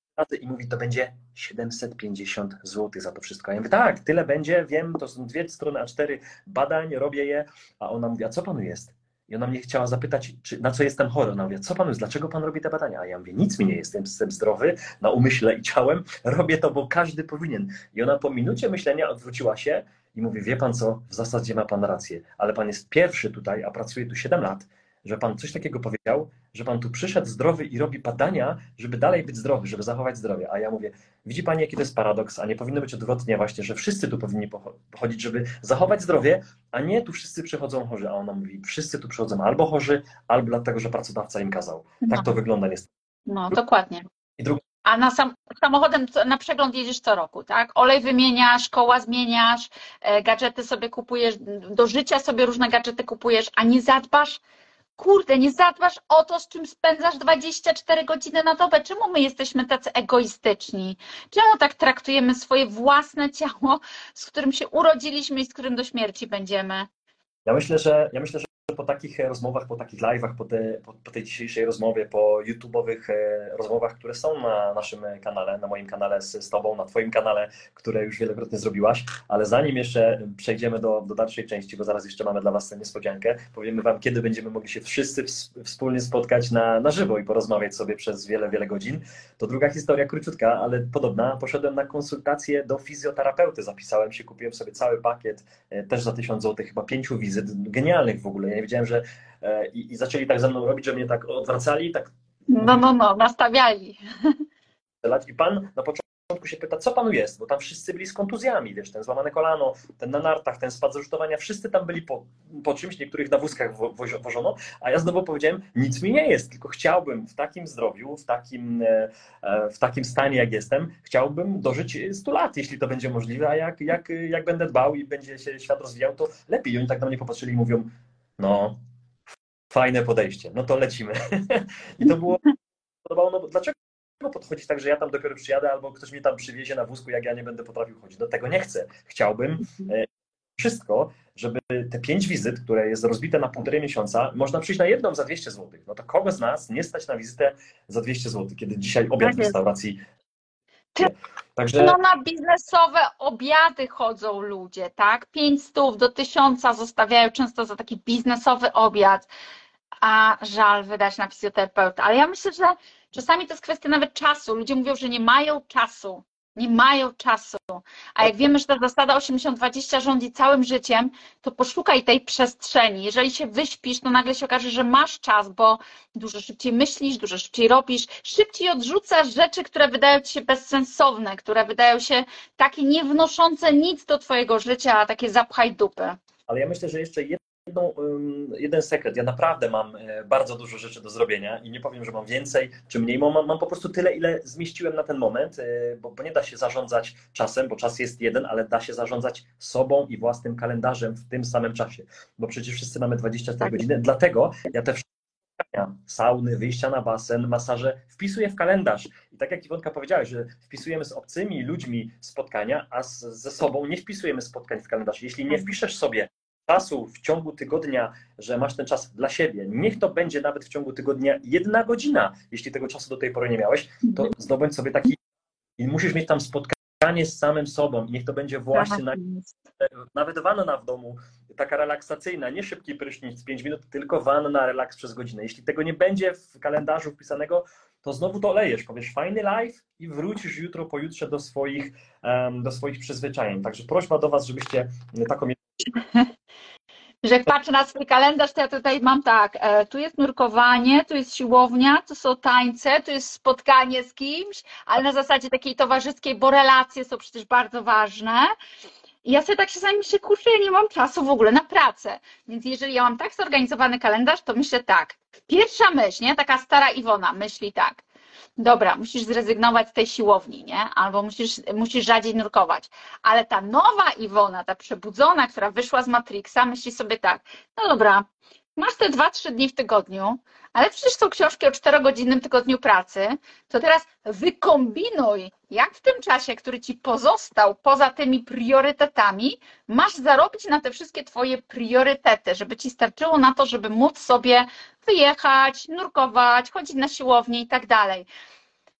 i mówi, to będzie 750 zł za to wszystko. Ja mówię, tak, tyle będzie, wiem, to są dwie strony A4 badań, robię je, a ona mówi, a co panu jest? I ona mnie chciała zapytać, czy, na co jestem chory. Ona mówi, co panu jest, dlaczego pan robi te badania? A ja mówię, nic mi nie jest, jestem zdrowy na umyśle i ciałem, robię to, bo każdy powinien. I ona po minucie myślenia odwróciła się i mówi, wie pan co, w zasadzie ma pan rację, ale pan jest pierwszy tutaj, a pracuje tu 7 lat, że pan coś takiego powiedział, że pan tu przyszedł zdrowy i robi badania, żeby dalej być zdrowy, żeby zachować zdrowie. A ja mówię, widzi pani, jaki to jest paradoks, a nie powinno być odwrotnie właśnie, że wszyscy tu powinni pocho- pochodzić, żeby zachować zdrowie, a nie tu wszyscy przychodzą chorzy. A ona mówi, wszyscy tu przychodzą albo chorzy, albo dlatego, że pracodawca im kazał. no, Tak to wygląda niestety. no dokładnie. I druga A na sam, samochodem na przegląd jedziesz co roku, tak? Olej wymieniasz, koła zmieniasz, e, gadżety sobie kupujesz, do życia sobie różne gadżety kupujesz, a nie zadbasz, kurde, nie zadbasz o to, z czym spędzasz 24 godziny na dobę. Czemu my jesteśmy tacy egoistyczni? Czemu tak traktujemy swoje własne ciało, z którym się urodziliśmy i z którym do śmierci będziemy? Ja myślę, że ja myślę, że po takich rozmowach, po takich live'ach, po, po, po tej dzisiejszej rozmowie, po YouTube'owych e, rozmowach, które są na naszym kanale, na moim kanale z, z Tobą, na Twoim kanale, które już wielokrotnie zrobiłaś, ale zanim jeszcze przejdziemy do, do dalszej części, bo zaraz jeszcze mamy dla Was tę niespodziankę, powiemy Wam, kiedy będziemy mogli się wszyscy ws- wspólnie spotkać na, na żywo i porozmawiać sobie przez wiele, wiele godzin. To druga historia, króciutka, ale podobna. Poszedłem na konsultację do fizjoterapeuty, zapisałem się, kupiłem sobie cały pakiet, e, też za 1000 zł, chyba pięciu wizyt, genialnych w ogóle. Ja nie wiedziałem, że e, i, i zaczęli tak ze mną robić, że mnie tak odwracali, tak No, no, no, nastawiali. i pan na początku się pyta, co panu jest, bo tam wszyscy byli z kontuzjami, wiesz, ten złamane kolano, ten na nartach, ten spad z wszyscy tam byli po, po czymś, niektórych na wózkach wo, wozi- wożono, a ja znowu powiedziałem, nic mi nie jest, tylko chciałbym w takim zdrowiu, w takim, e, e, w takim stanie, jak jestem, chciałbym dożyć 100 lat, jeśli to będzie możliwe, a jak, jak, jak będę dbał i będzie się świat rozwijał, to lepiej. I oni tak na mnie popatrzyli i mówią, no, fajne podejście, no to lecimy. I to było, podobało, no bo dlaczego podchodzić tak, że ja tam dopiero przyjadę, albo ktoś mnie tam przywiezie na wózku, jak ja nie będę potrafił chodzić. Do tego nie chcę. Chciałbym e, wszystko, żeby te pięć wizyt, które jest rozbite na półtorej miesiąca, można przyjść na jedną za 200 zł. No to kogo z nas nie stać na wizytę za 200 zł, kiedy dzisiaj obiad Tak w restauracji. Także No na biznesowe obiady chodzą ludzie, tak? 500 do 1000 zostawiają często za taki biznesowy obiad, a żal wydać na fizjoterapeutę. Ale ja myślę, że czasami to jest kwestia nawet czasu. Ludzie mówią, że nie mają czasu. Nie mają czasu. A jak wiemy, że ta zasada 80-20 rządzi całym życiem, to poszukaj tej przestrzeni. Jeżeli się wyśpisz, to nagle się okaże, że masz czas, bo dużo szybciej myślisz, dużo szybciej robisz, szybciej odrzucasz rzeczy, które wydają ci się bezsensowne, które wydają się takie nie wnoszące nic do twojego życia, a takie zapchaj dupy. ale ja myślę, że jeszcze jedną, jeden sekret. Ja naprawdę mam e, bardzo dużo rzeczy do zrobienia i nie powiem, że mam więcej czy mniej. Mam, mam po prostu tyle, ile zmieściłem na ten moment, e, bo, bo, nie da się zarządzać czasem, bo czas jest jeden, ale da się zarządzać sobą i własnym kalendarzem w tym samym czasie, bo przecież wszyscy mamy 24 tak. godziny. Dlatego ja te sauny, wyjścia na basen, masaże wpisuję w kalendarz. I tak jak Iwonka powiedziałeś, że wpisujemy z obcymi ludźmi spotkania, a z, ze sobą nie wpisujemy spotkań w kalendarz. Jeśli nie wpiszesz sobie czasu w ciągu tygodnia, że masz ten czas dla siebie, niech to będzie nawet w ciągu tygodnia jedna godzina, jeśli tego czasu do tej pory nie miałeś, to mhm. zdobądź sobie taki i musisz mieć tam spotkanie z samym sobą. Niech to będzie właśnie na, nawet wanna w domu, taka relaksacyjna, nie szybki prysznic 5 minut, tylko wanna, relaks przez godzinę. Jeśli tego nie będzie w kalendarzu wpisanego, to znowu to lejesz, powiesz fajny live i wrócisz jutro, pojutrze do swoich, do swoich przyzwyczajeń. Także prośba do Was, żebyście taką że jak patrzę na swój kalendarz, to ja tutaj mam tak, e, tu jest nurkowanie, tu jest siłownia, tu są tańce, tu jest spotkanie z kimś, ale na zasadzie takiej towarzyskiej, bo relacje są przecież bardzo ważne. I ja sobie tak się sami myślę, kurczę, ja nie mam czasu w ogóle na pracę. Więc jeżeli ja mam tak zorganizowany kalendarz, to myślę tak. Pierwsza myśl, nie? Taka stara Iwona myśli tak dobra, musisz zrezygnować z tej siłowni, nie? Albo musisz, musisz rzadziej nurkować. Ale ta nowa Iwona, ta przebudzona, która wyszła z Matrixa, myśli sobie tak, no dobra, masz te dwa, trzy dni w tygodniu, ale przecież są książki o czterogodzinnym tygodniu pracy, to teraz wykombinuj, jak w tym czasie, który ci pozostał poza tymi priorytetami, masz zarobić na te wszystkie twoje priorytety, żeby ci starczyło na to, żeby móc sobie wyjechać, nurkować, chodzić na siłownię i tak dalej.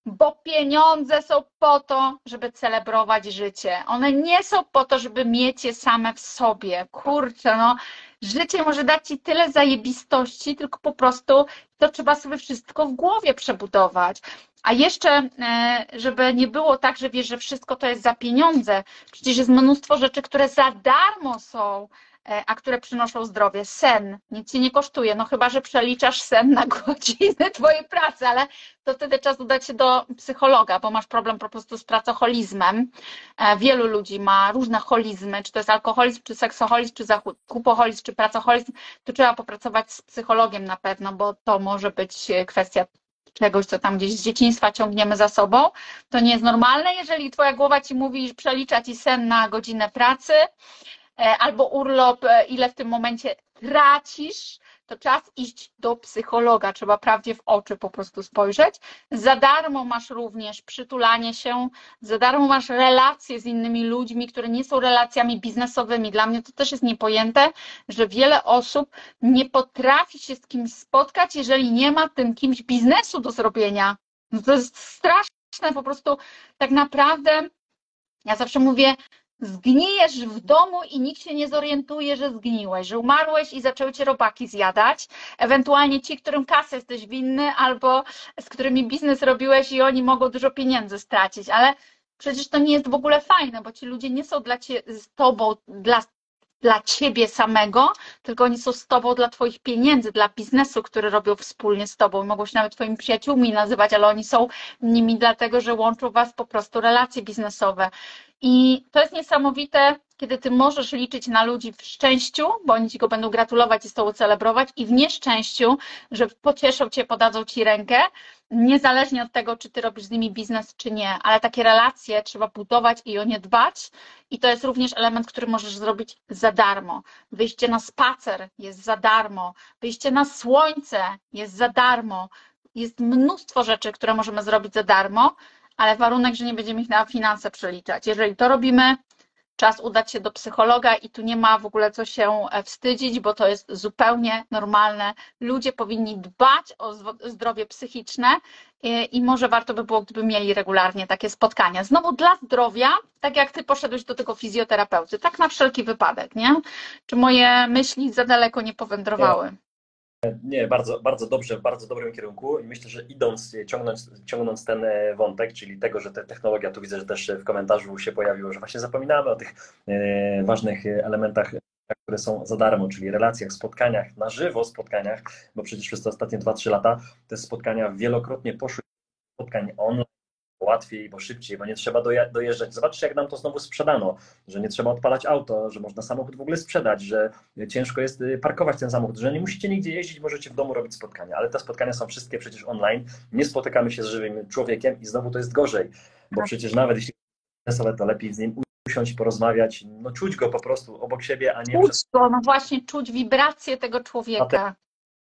Bo pieniądze są po to, żeby celebrować życie. One nie są po to, żeby mieć je same w sobie. Kurczę, no, życie może dać ci tyle zajebistości, tylko po prostu to trzeba sobie wszystko w głowie przebudować. A jeszcze, e, żeby nie było tak, że wiesz, że wszystko to jest za pieniądze. Przecież jest mnóstwo rzeczy, które za darmo są a które przynoszą zdrowie. Sen nic ci nie kosztuje, no chyba, że przeliczasz sen na godziny twojej pracy, ale to wtedy czas udać się do psychologa, bo masz problem po prostu z pracoholizmem. E, wielu ludzi ma różne holizmy, czy to jest alkoholizm, czy seksoholizm, czy zakupoholizm, czy pracoholizm. Tu trzeba popracować z psychologiem na pewno, bo to może być kwestia czegoś, co tam gdzieś z dzieciństwa ciągniemy za sobą. To nie jest normalne, jeżeli twoja głowa ci mówi, że przelicza ci sen na godzinę pracy, E, albo urlop, e, ile w tym momencie tracisz, to czas iść do psychologa, trzeba prawdzie w oczy po prostu spojrzeć. Za darmo masz również przytulanie się, za darmo masz relacje z innymi ludźmi, które nie są relacjami biznesowymi. Dla mnie to też jest niepojęte, że wiele osób nie potrafi się z kimś spotkać, jeżeli nie ma tym kimś biznesu do zrobienia. No to jest straszne, po prostu tak naprawdę ja zawsze mówię, zgnijesz w domu i nikt się nie zorientuje, że zgniłeś, że umarłeś i zaczęły cię robaki zjadać, ewentualnie ci, którym kasę jesteś winny albo z którymi biznes robiłeś i oni mogą dużo pieniędzy stracić, ale przecież to nie jest w ogóle fajne, bo ci ludzie nie są dla ciebie, z tobą, dla dla ciebie samego, tylko oni są z tobą dla twoich pieniędzy, dla biznesu, który robią wspólnie z tobą. Mogą się nawet twoimi przyjaciółmi nazywać, ale oni są nimi dlatego, że łączą was po prostu relacje biznesowe. I to jest niesamowite, kiedy ty możesz liczyć na ludzi w szczęściu, bo oni ci go będą gratulować i z tobą celebrować, i w nieszczęściu, że pocieszą cię, podadzą ci rękę, niezależnie od tego, czy ty robisz z nimi biznes, czy nie. Ale takie relacje trzeba budować i o nie dbać. I to jest również element, który możesz zrobić za darmo. Wyjście na spacer jest za darmo, wyjście na słońce jest za darmo. Jest mnóstwo rzeczy, które możemy zrobić za darmo, ale warunek, że nie będziemy ich na finanse przeliczać. Jeżeli to robimy, czas udać się do psychologa i tu nie ma w ogóle co się e, wstydzić, bo to jest zupełnie normalne. Ludzie powinni dbać o zdrowie psychiczne i może warto by było, gdyby mieli regularnie takie spotkania. Znowu dla zdrowia, tak jak ty poszedłeś do tego fizjoterapeuty, tak na wszelki wypadek, nie? Czy moje myśli za daleko nie powędrowały? Nie, bardzo, bardzo dobrze, w bardzo dobrym kierunku i myślę, że idąc, ciągnąc, ciągnąc ten e, wątek, czyli tego, że ta technologia, tu widzę, że też w komentarzu się pojawiło, że właśnie zapominamy o tych e, ważnych elementach, które są za darmo, czyli relacjach, spotkaniach, na żywo spotkaniach, bo przecież przez te ostatnie 2-3 lata te spotkania wielokrotnie poszły spotkań online, łatwiej, bo szybciej, bo nie trzeba dojeżdżać. Zobaczcie, jak nam to znowu sprzedano, że nie trzeba odpalać auto, że można samochód w ogóle sprzedać, że ciężko jest y, parkować ten samochód, że nie musicie nigdzie jeździć, możecie w domu robić spotkania, ale te spotkania są wszystkie przecież online, nie spotykamy się z żywym człowiekiem i znowu to jest gorzej, bo tak. przecież nawet jeśli to lepiej z nim usiąść, porozmawiać, no czuć go po prostu obok siebie, a nie... Czuć go, no właśnie, czuć wibrację tego człowieka.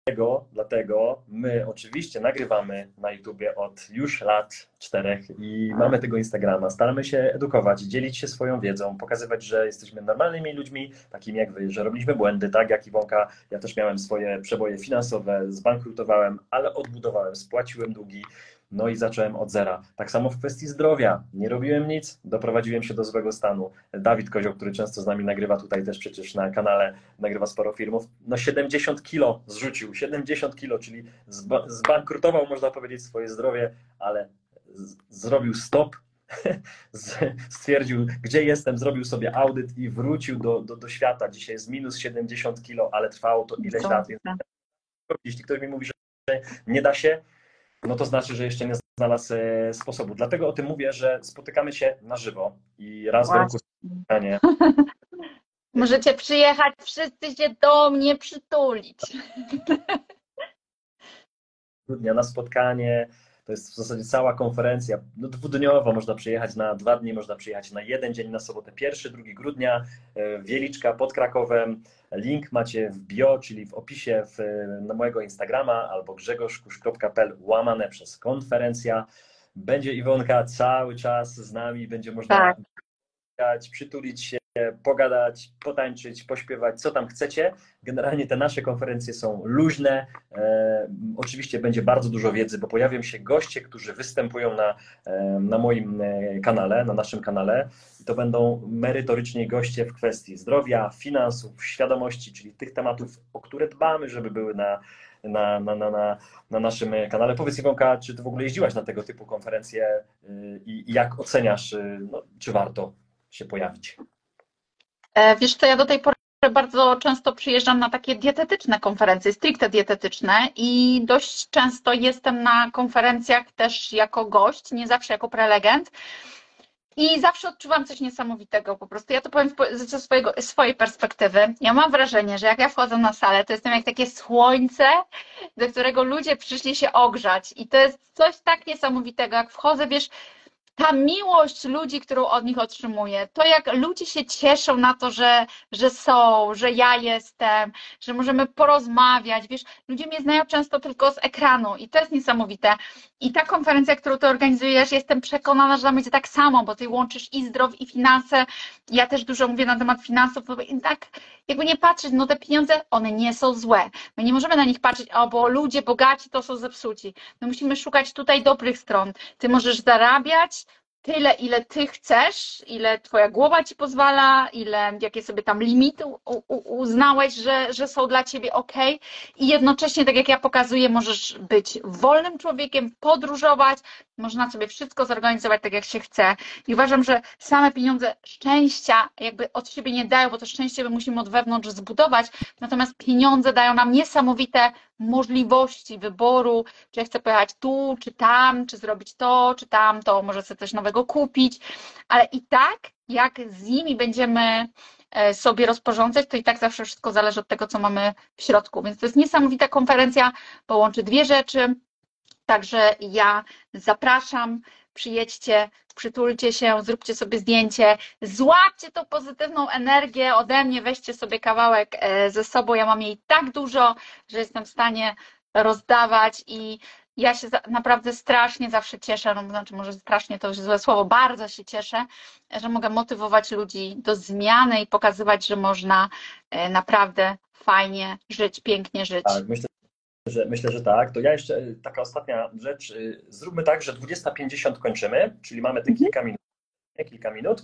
Dlatego, dlatego my oczywiście nagrywamy na YouTubie od już lat czterech i mamy tego Instagrama. Staramy się edukować, dzielić się swoją wiedzą, pokazywać, że jesteśmy normalnymi ludźmi, takimi jak wy, że robiliśmy błędy, tak jak Iwonka. Ja też miałem swoje przeboje finansowe, zbankrutowałem, ale odbudowałem, spłaciłem długi, no i zacząłem od zera. Tak samo w kwestii zdrowia. Nie robiłem nic, doprowadziłem się do złego stanu. Dawid Kozioł, który często z nami nagrywa tutaj też przecież na kanale, nagrywa sporo filmów, no 70 kilo zrzucił, 70 kilo, czyli zbankrutował, można powiedzieć, swoje zdrowie, ale zrobił stop, stwierdził, gdzie jestem, zrobił sobie audyt i wrócił do, do, do świata. Dzisiaj jest minus 70 kilo, ale trwało to ileś lat. Więc jeśli ktoś mi mówi, że nie da się, no to znaczy, że jeszcze nie znalazł e, sposobu. Dlatego o tym mówię, że spotykamy się na żywo i raz Właśnie. w roku spotkanie. Możecie przyjechać, wszyscy się do mnie przytulić. Grudnia na spotkanie, to jest w zasadzie cała konferencja, no dwudniowo można przyjechać na dwa dni, można przyjechać na jeden dzień, na sobotę 1, 2 grudnia, e, Wieliczka pod Krakowem. Link macie w bio, czyli w opisie w, na mojego Instagrama albo grzegorzkusz.pl łamane przez konferencja. Będzie Iwonka cały czas z nami, będzie można tak. przytulić się, pogadać, potańczyć, pośpiewać, co tam chcecie. Generalnie te nasze konferencje są luźne. E, oczywiście będzie bardzo dużo wiedzy, bo pojawią się goście, którzy występują na, e, na moim e, kanale, na naszym kanale. I to będą merytoryczni goście w kwestii zdrowia, finansów, świadomości, czyli tych tematów, o które dbamy, żeby były na, na, na, na, na naszym kanale. Powiedz Iwonka, czy ty w ogóle jeździłaś na tego typu konferencje y, i, i jak oceniasz, y, no, czy warto się pojawić? E, wiesz co, ja do tej pory bardzo często przyjeżdżam na takie dietetyczne konferencje, stricte dietetyczne i dość często jestem na konferencjach też jako gość, nie zawsze jako prelegent. I zawsze odczuwam coś niesamowitego po prostu. Ja to powiem ze swojego, swojej perspektywy. Ja mam wrażenie, że jak ja wchodzę na salę, to jestem jak takie słońce, do którego ludzie przyszli się ogrzać. I to jest coś tak niesamowitego. Jak wchodzę, wiesz, ta miłość ludzi, którą od nich otrzymuję, to jak ludzie się cieszą na to, że, że są, że ja jestem, że możemy porozmawiać, wiesz, ludzie mnie znają często tylko z ekranu i to jest niesamowite. I ta konferencja, którą ty organizujesz, jestem przekonana, że tam będzie tak samo, bo ty łączysz i zdrowie, i finanse. Ja też dużo mówię na temat finansów, bo tak jakby nie patrzeć, no te pieniądze, one nie są złe. My nie możemy na nich patrzeć, o, bo ludzie bogaci to są zepsuci. My musimy szukać tutaj dobrych stron. Ty możesz zarabiać, tyle, ile ty chcesz, ile twoja głowa ci pozwala, ile, jakie sobie tam limity uznałeś, że, że są dla ciebie ok. I jednocześnie, tak jak ja pokazuję, możesz być wolnym człowiekiem, podróżować, można sobie wszystko zorganizować tak, jak się chce. I uważam, że same pieniądze szczęścia jakby od siebie nie dają, bo to szczęście my musimy od wewnątrz zbudować. Natomiast pieniądze dają nam niesamowite możliwości wyboru, czy ja chcę pojechać tu, czy tam, czy zrobić to, czy tamto, może sobie coś nowego kupić. Ale i tak, jak z nimi będziemy e, sobie rozporządzać, to i tak zawsze wszystko zależy od tego, co mamy w środku. Więc to jest niesamowita konferencja, połączy dwie rzeczy Także ja zapraszam, przyjedźcie, przytulcie się, zróbcie sobie zdjęcie, złapcie tą pozytywną energię ode mnie, weźcie sobie kawałek e, ze sobą. Ja mam jej tak dużo, że jestem w stanie rozdawać i ja się naprawdę strasznie zawsze cieszę, no znaczy może strasznie to już złe słowo, bardzo się cieszę, że mogę motywować ludzi do zmiany i pokazywać, że można e, naprawdę fajnie żyć, pięknie żyć. Tak, myślę, że, myślę, że tak. To ja jeszcze e, taka ostatnia rzecz. E, zróbmy tak, że 20.50 kończymy, czyli mamy te mhm. kilka minut. Kilka minut.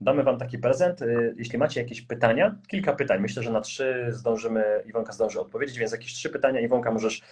Damy Wam taki prezent. E, jeśli macie jakieś pytania, kilka pytań. Myślę, że na trzy zdążymy, Iwonka zdąży odpowiedzieć, więc jakieś trzy pytania, Iwonka, możesz,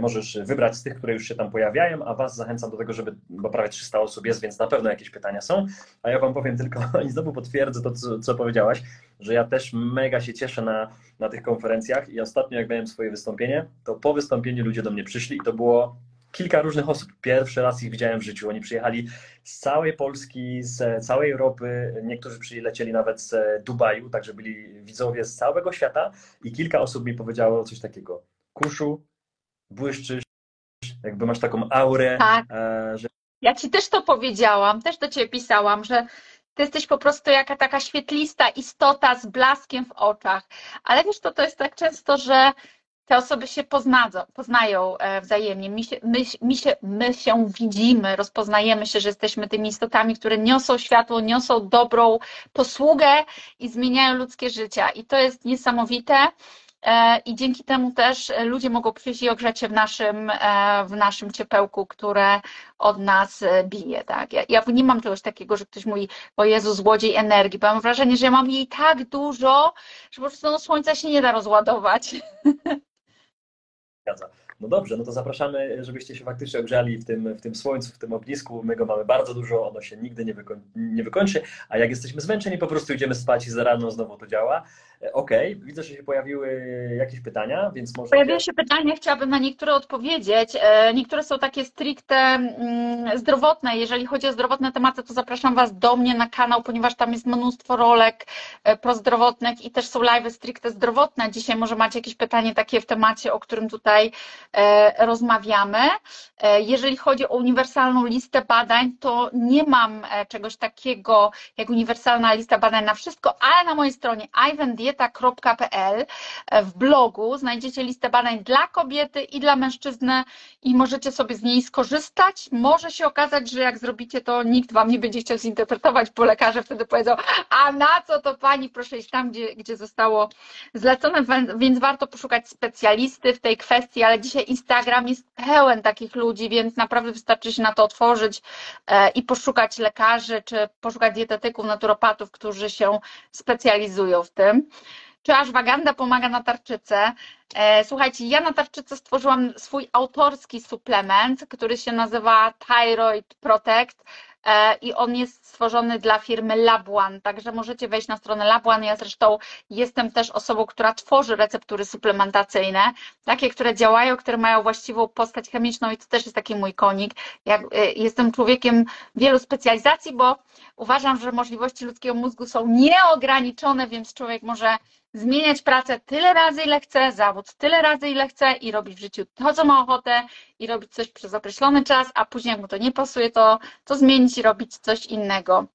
możesz wybrać z tych, które już się tam pojawiają, a Was zachęcam do tego, żeby, bo prawie 300 osób jest, więc na pewno jakieś pytania są. A ja Wam powiem tylko, i znowu potwierdzę to, co, co powiedziałaś, że ja też mega się cieszę na, na tych konferencjach i ostatnio jak miałem swoje wystąpienie, to po wystąpieniu ludzie do mnie przyszli i to było kilka różnych osób. Pierwszy raz ich widziałem w życiu. Oni przyjechali z całej Polski, z całej Europy. Niektórzy przylecieli nawet z Dubaju, także byli widzowie z całego świata i kilka osób mi powiedziało coś takiego. Kuszu, błyszczysz, jakby masz taką aurę, Tak. e, że Ja ci też to powiedziałam, też do ciebie pisałam, że ty jesteś po prostu jaka taka świetlista istota z blaskiem w oczach. Ale wiesz, to, to jest tak często, że te osoby się poznadzą, poznają e, wzajemnie. My się, my, my, się, my się widzimy, rozpoznajemy się, że jesteśmy tymi istotami, które niosą światło, niosą dobrą posługę i zmieniają ludzkie życia. I to jest niesamowite. E, I dzięki temu też ludzie mogą przyjść i ogrzać się w naszym, e, w naszym ciepełku, które od nas e, bije. Tak? Ja, ja nie mam czegoś takiego, że ktoś mówi, o Jezu, złodziej energii, bo mam wrażenie, że ja mam jej tak dużo, że po prostu no, słońca się nie da rozładować. No dobrze, no to zapraszamy, żebyście się faktycznie ogrzali w tym, w tym słońcu, w tym ognisku. My go mamy bardzo dużo, ono się nigdy nie, wykoń, nie wykończy, a jak jesteśmy zmęczeni, po prostu idziemy spać i za rano znowu to działa. E, Okej, okay. widzę, że się pojawiły jakieś pytania, więc może... Pojawiły się pytania, chciałabym na niektóre odpowiedzieć. E, niektóre są takie stricte mm, zdrowotne. Jeżeli chodzi o zdrowotne tematy, to zapraszam Was do mnie na kanał, ponieważ tam jest mnóstwo rolek e, prozdrowotnych i też są live stricte zdrowotne. Dzisiaj może macie jakieś pytanie takie w temacie, o którym tutaj rozmawiamy. Jeżeli chodzi o uniwersalną listę badań, to nie mam czegoś takiego jak uniwersalna lista badań na wszystko, ale na mojej stronie ivandieta.pl w blogu znajdziecie listę badań dla kobiety i dla mężczyzny i możecie sobie z niej skorzystać. Może się okazać, że jak zrobicie to, nikt Wam nie będzie chciał zinterpretować, bo lekarze wtedy powiedzą, a na co to Pani, proszę iść tam, gdzie, gdzie zostało zlecone, więc warto poszukać specjalisty w tej kwestii, ale dzisiaj Instagram jest pełen takich ludzi, więc naprawdę wystarczy się na to otworzyć i poszukać lekarzy, czy poszukać dietetyków, naturopatów, którzy się specjalizują w tym. Czy ashwagandha pomaga na tarczycę? Słuchajcie, ja na tarczycę stworzyłam swój autorski suplement, który się nazywa Thyroid Protect i on jest stworzony dla firmy Labuan, także możecie wejść na stronę Labuan. Ja zresztą jestem też osobą, która tworzy receptury suplementacyjne, takie, które działają, które mają właściwą postać chemiczną i to też jest taki mój konik. Ja jestem człowiekiem wielu specjalizacji, bo uważam, że możliwości ludzkiego mózgu są nieograniczone, więc człowiek może zmieniać pracę tyle razy, ile chce, zawód tyle razy, ile chce i robić w życiu to, co ma ochotę i robić coś przez określony czas, a później jak mu to nie pasuje, to, to zmienić i robić coś innego.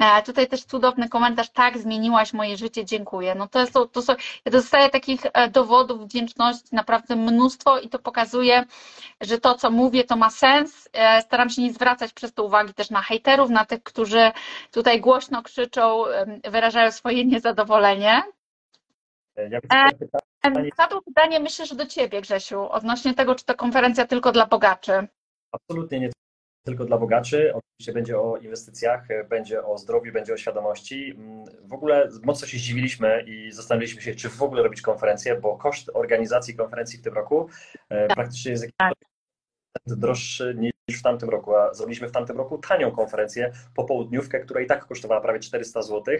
E, tutaj też cudowny komentarz, tak, zmieniłaś moje życie, dziękuję. No to, jest, to są, ja dostaję takich dowodów wdzięczności naprawdę mnóstwo i to pokazuje, że to, co mówię, to ma sens. E, staram się nie zwracać przez to uwagi też na hejterów, na tych, którzy tutaj głośno krzyczą, wyrażają swoje niezadowolenie. Ja Padło pytanie, myślę, że do Ciebie, Grzesiu, odnośnie tego, czy to konferencja tylko dla bogaczy. Absolutnie nie tylko dla bogaczy. Oczywiście będzie o inwestycjach, będzie o zdrowiu, będzie o świadomości. W ogóle mocno się zdziwiliśmy i zastanawialiśmy się, czy w ogóle robić konferencję, bo koszt organizacji konferencji w tym roku tak. praktycznie jest tak. droższy w tamtym roku, a zrobiliśmy w tamtym roku tanią konferencję, popołudniówkę, która i tak kosztowała prawie 400 zł,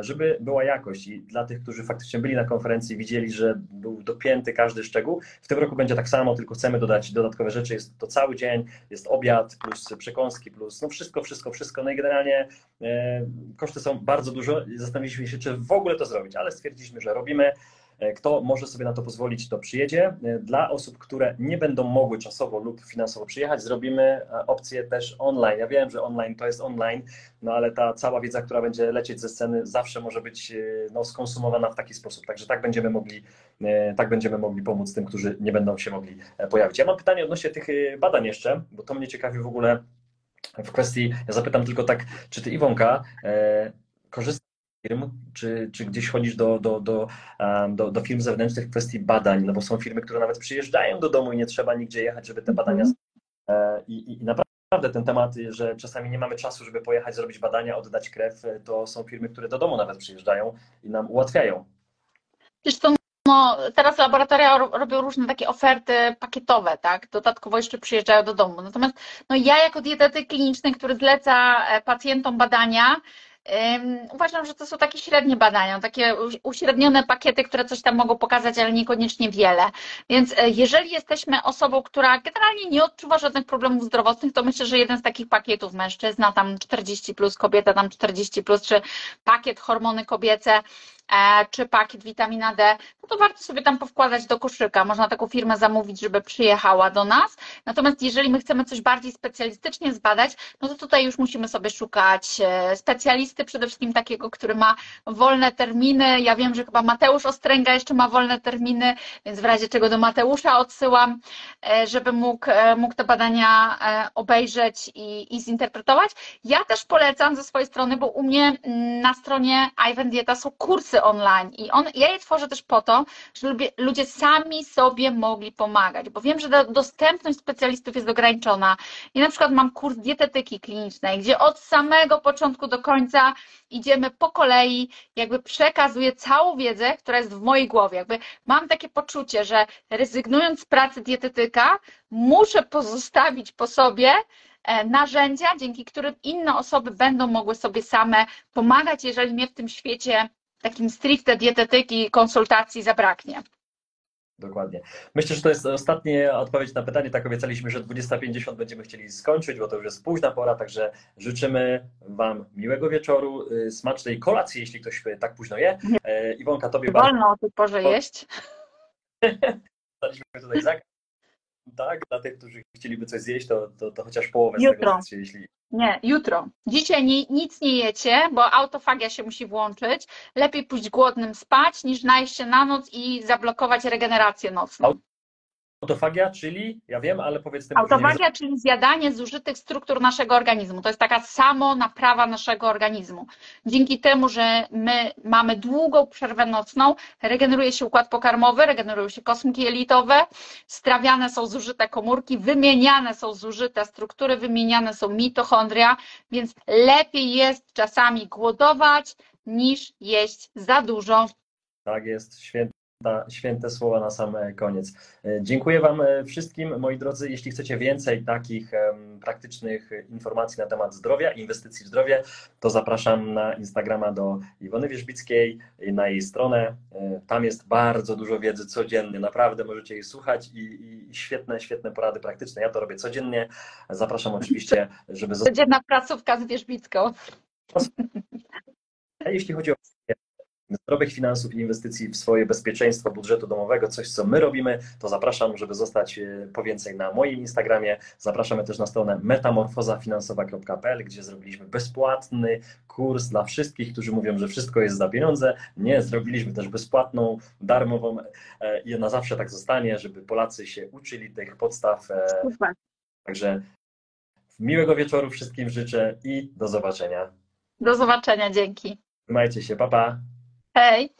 żeby była jakość. I dla tych, którzy faktycznie byli na konferencji, widzieli, że był dopięty każdy szczegół. W tym roku będzie tak samo, tylko chcemy dodać dodatkowe rzeczy, jest to cały dzień, jest obiad plus przekąski, plus no wszystko, wszystko, wszystko, no i generalnie e, koszty są bardzo dużo, zastanowiliśmy się, czy w ogóle to zrobić, ale stwierdziliśmy, że robimy, kto może sobie na to pozwolić, to przyjedzie. Dla osób, które nie będą mogły czasowo lub finansowo przyjechać, zrobimy opcję też online. Ja wiem, że online to jest online, no ale ta cała wiedza, która będzie lecieć ze sceny, zawsze może być no, skonsumowana w taki sposób. Także tak będziemy mogli, tak będziemy mogli pomóc tym, którzy nie będą się mogli pojawić. Ja mam pytanie odnośnie tych badań jeszcze, bo to mnie ciekawi w ogóle w kwestii, ja zapytam tylko tak, czy ty Iwonka e, korzystasz firm, czy, czy gdzieś chodzisz do, do, do, do, do firm zewnętrznych w kwestii badań, no bo są firmy, które nawet przyjeżdżają do domu i nie trzeba nigdzie jechać, żeby te badania mm. i, i naprawdę ten temat, że czasami nie mamy czasu, żeby pojechać, zrobić badania, oddać krew, to są firmy, które do domu nawet przyjeżdżają i nam ułatwiają. Wiesz co, no, teraz laboratoria robią różne takie oferty pakietowe, tak? Dodatkowo jeszcze przyjeżdżają do domu. Natomiast no, ja jako dietetyk kliniczny, który zleca pacjentom badania, Uważam, że to są takie średnie badania, takie uśrednione pakiety, które coś tam mogą pokazać, ale niekoniecznie wiele. Więc e, jeżeli jesteśmy osobą, która generalnie nie odczuwa żadnych problemów zdrowotnych, to myślę, że jeden z takich pakietów mężczyzna, tam 40 plus, kobieta tam 40 plus, czy pakiet hormony kobiece, czy pakiet witamina D, no to warto sobie tam powkładać do koszyka. Można taką firmę zamówić, żeby przyjechała do nas. Natomiast jeżeli my chcemy coś bardziej specjalistycznie zbadać, no to tutaj już musimy sobie szukać e, specjalisty, przede wszystkim takiego, który ma wolne terminy. Ja wiem, że chyba Mateusz Ostręga jeszcze ma wolne terminy, więc w razie czego do Mateusza odsyłam, e, żeby mógł, mógł te badania obejrzeć i, i zinterpretować. Ja też polecam ze swojej strony, bo u mnie mm, na stronie Ivan Dieta są kursy kursy online i on, ja je tworzę też po to, żeby ludzie sami sobie mogli pomagać, bo wiem, że dostępność specjalistów jest ograniczona. I na przykład mam kurs dietetyki klinicznej, gdzie od samego początku do końca idziemy po kolei, jakby przekazuję całą wiedzę, która jest w mojej głowie. Jakby mam takie poczucie, że rezygnując z pracy dietetyka, muszę pozostawić po sobie e, narzędzia, dzięki którym inne osoby będą mogły sobie same pomagać, jeżeli mnie w tym świecie takim stricte dietetyki, konsultacji zabraknie. Dokładnie. Myślę, że to jest ostatnia odpowiedź na pytanie. Tak obiecaliśmy, że 20.50 będziemy chcieli skończyć, bo to już jest późna pora, także życzymy Wam miłego wieczoru, y, smacznej kolacji, jeśli ktoś tak późno je. E, Iwonka, Tobie bardzo... Wolno o tej porze jeść. Daliśmy tutaj zakaz. Tak, dla tych, którzy chcieliby coś zjeść, to, to, to chociaż połowę Jutro. tego, jeśli nie, jutro. Dzisiaj ni, nic nie jecie, bo autofagia się musi włączyć. Lepiej pójść głodnym spać, niż najść się na noc i zablokować regenerację nocną. Autofagia, czyli, ja wiem, ale powiedz tym Autofagia, czyli zjadanie zużytych struktur naszego organizmu. To jest taka samo naprawa naszego organizmu. Dzięki temu, że my mamy długą przerwę nocną, regeneruje się układ pokarmowy, regenerują się kosmki jelitowe, strawiane są zużyte komórki, wymieniane są zużyte struktury, wymieniane są mitochondria, więc lepiej jest czasami głodować niż jeść za dużo. Tak jest, świetnie święte słowa na sam e, koniec. E, dziękuję Wam e, wszystkim, moi drodzy. Jeśli chcecie więcej takich praktycznych informacji na temat zdrowia, inwestycji w zdrowie, to zapraszam na Instagrama do Iwony Wierzbickiej, na jej stronę. Tam jest bardzo dużo wiedzy codziennie. Naprawdę możecie jej słuchać i, i świetne, świetne porady praktyczne. Ja to robię codziennie. Zapraszam oczywiście, żeby... Codzienna placówka z Wierzbicką. Jeśli chodzi o zdrowych finansów i inwestycji w swoje bezpieczeństwo budżetu domowego, coś co my robimy, to zapraszam, żeby zostać e, po więcej na moim Instagramie. Zapraszamy też na stronę metamorfozafinansowa.pl, gdzie zrobiliśmy bezpłatny kurs dla wszystkich, którzy mówią, że wszystko jest za pieniądze. Nie, zrobiliśmy też bezpłatną, darmową e, i na zawsze tak zostanie, żeby Polacy się uczyli tych podstaw. E, Super. Także miłego wieczoru wszystkim życzę i do zobaczenia. Do zobaczenia, dzięki. Trzymajcie się, papa. Pa. Hey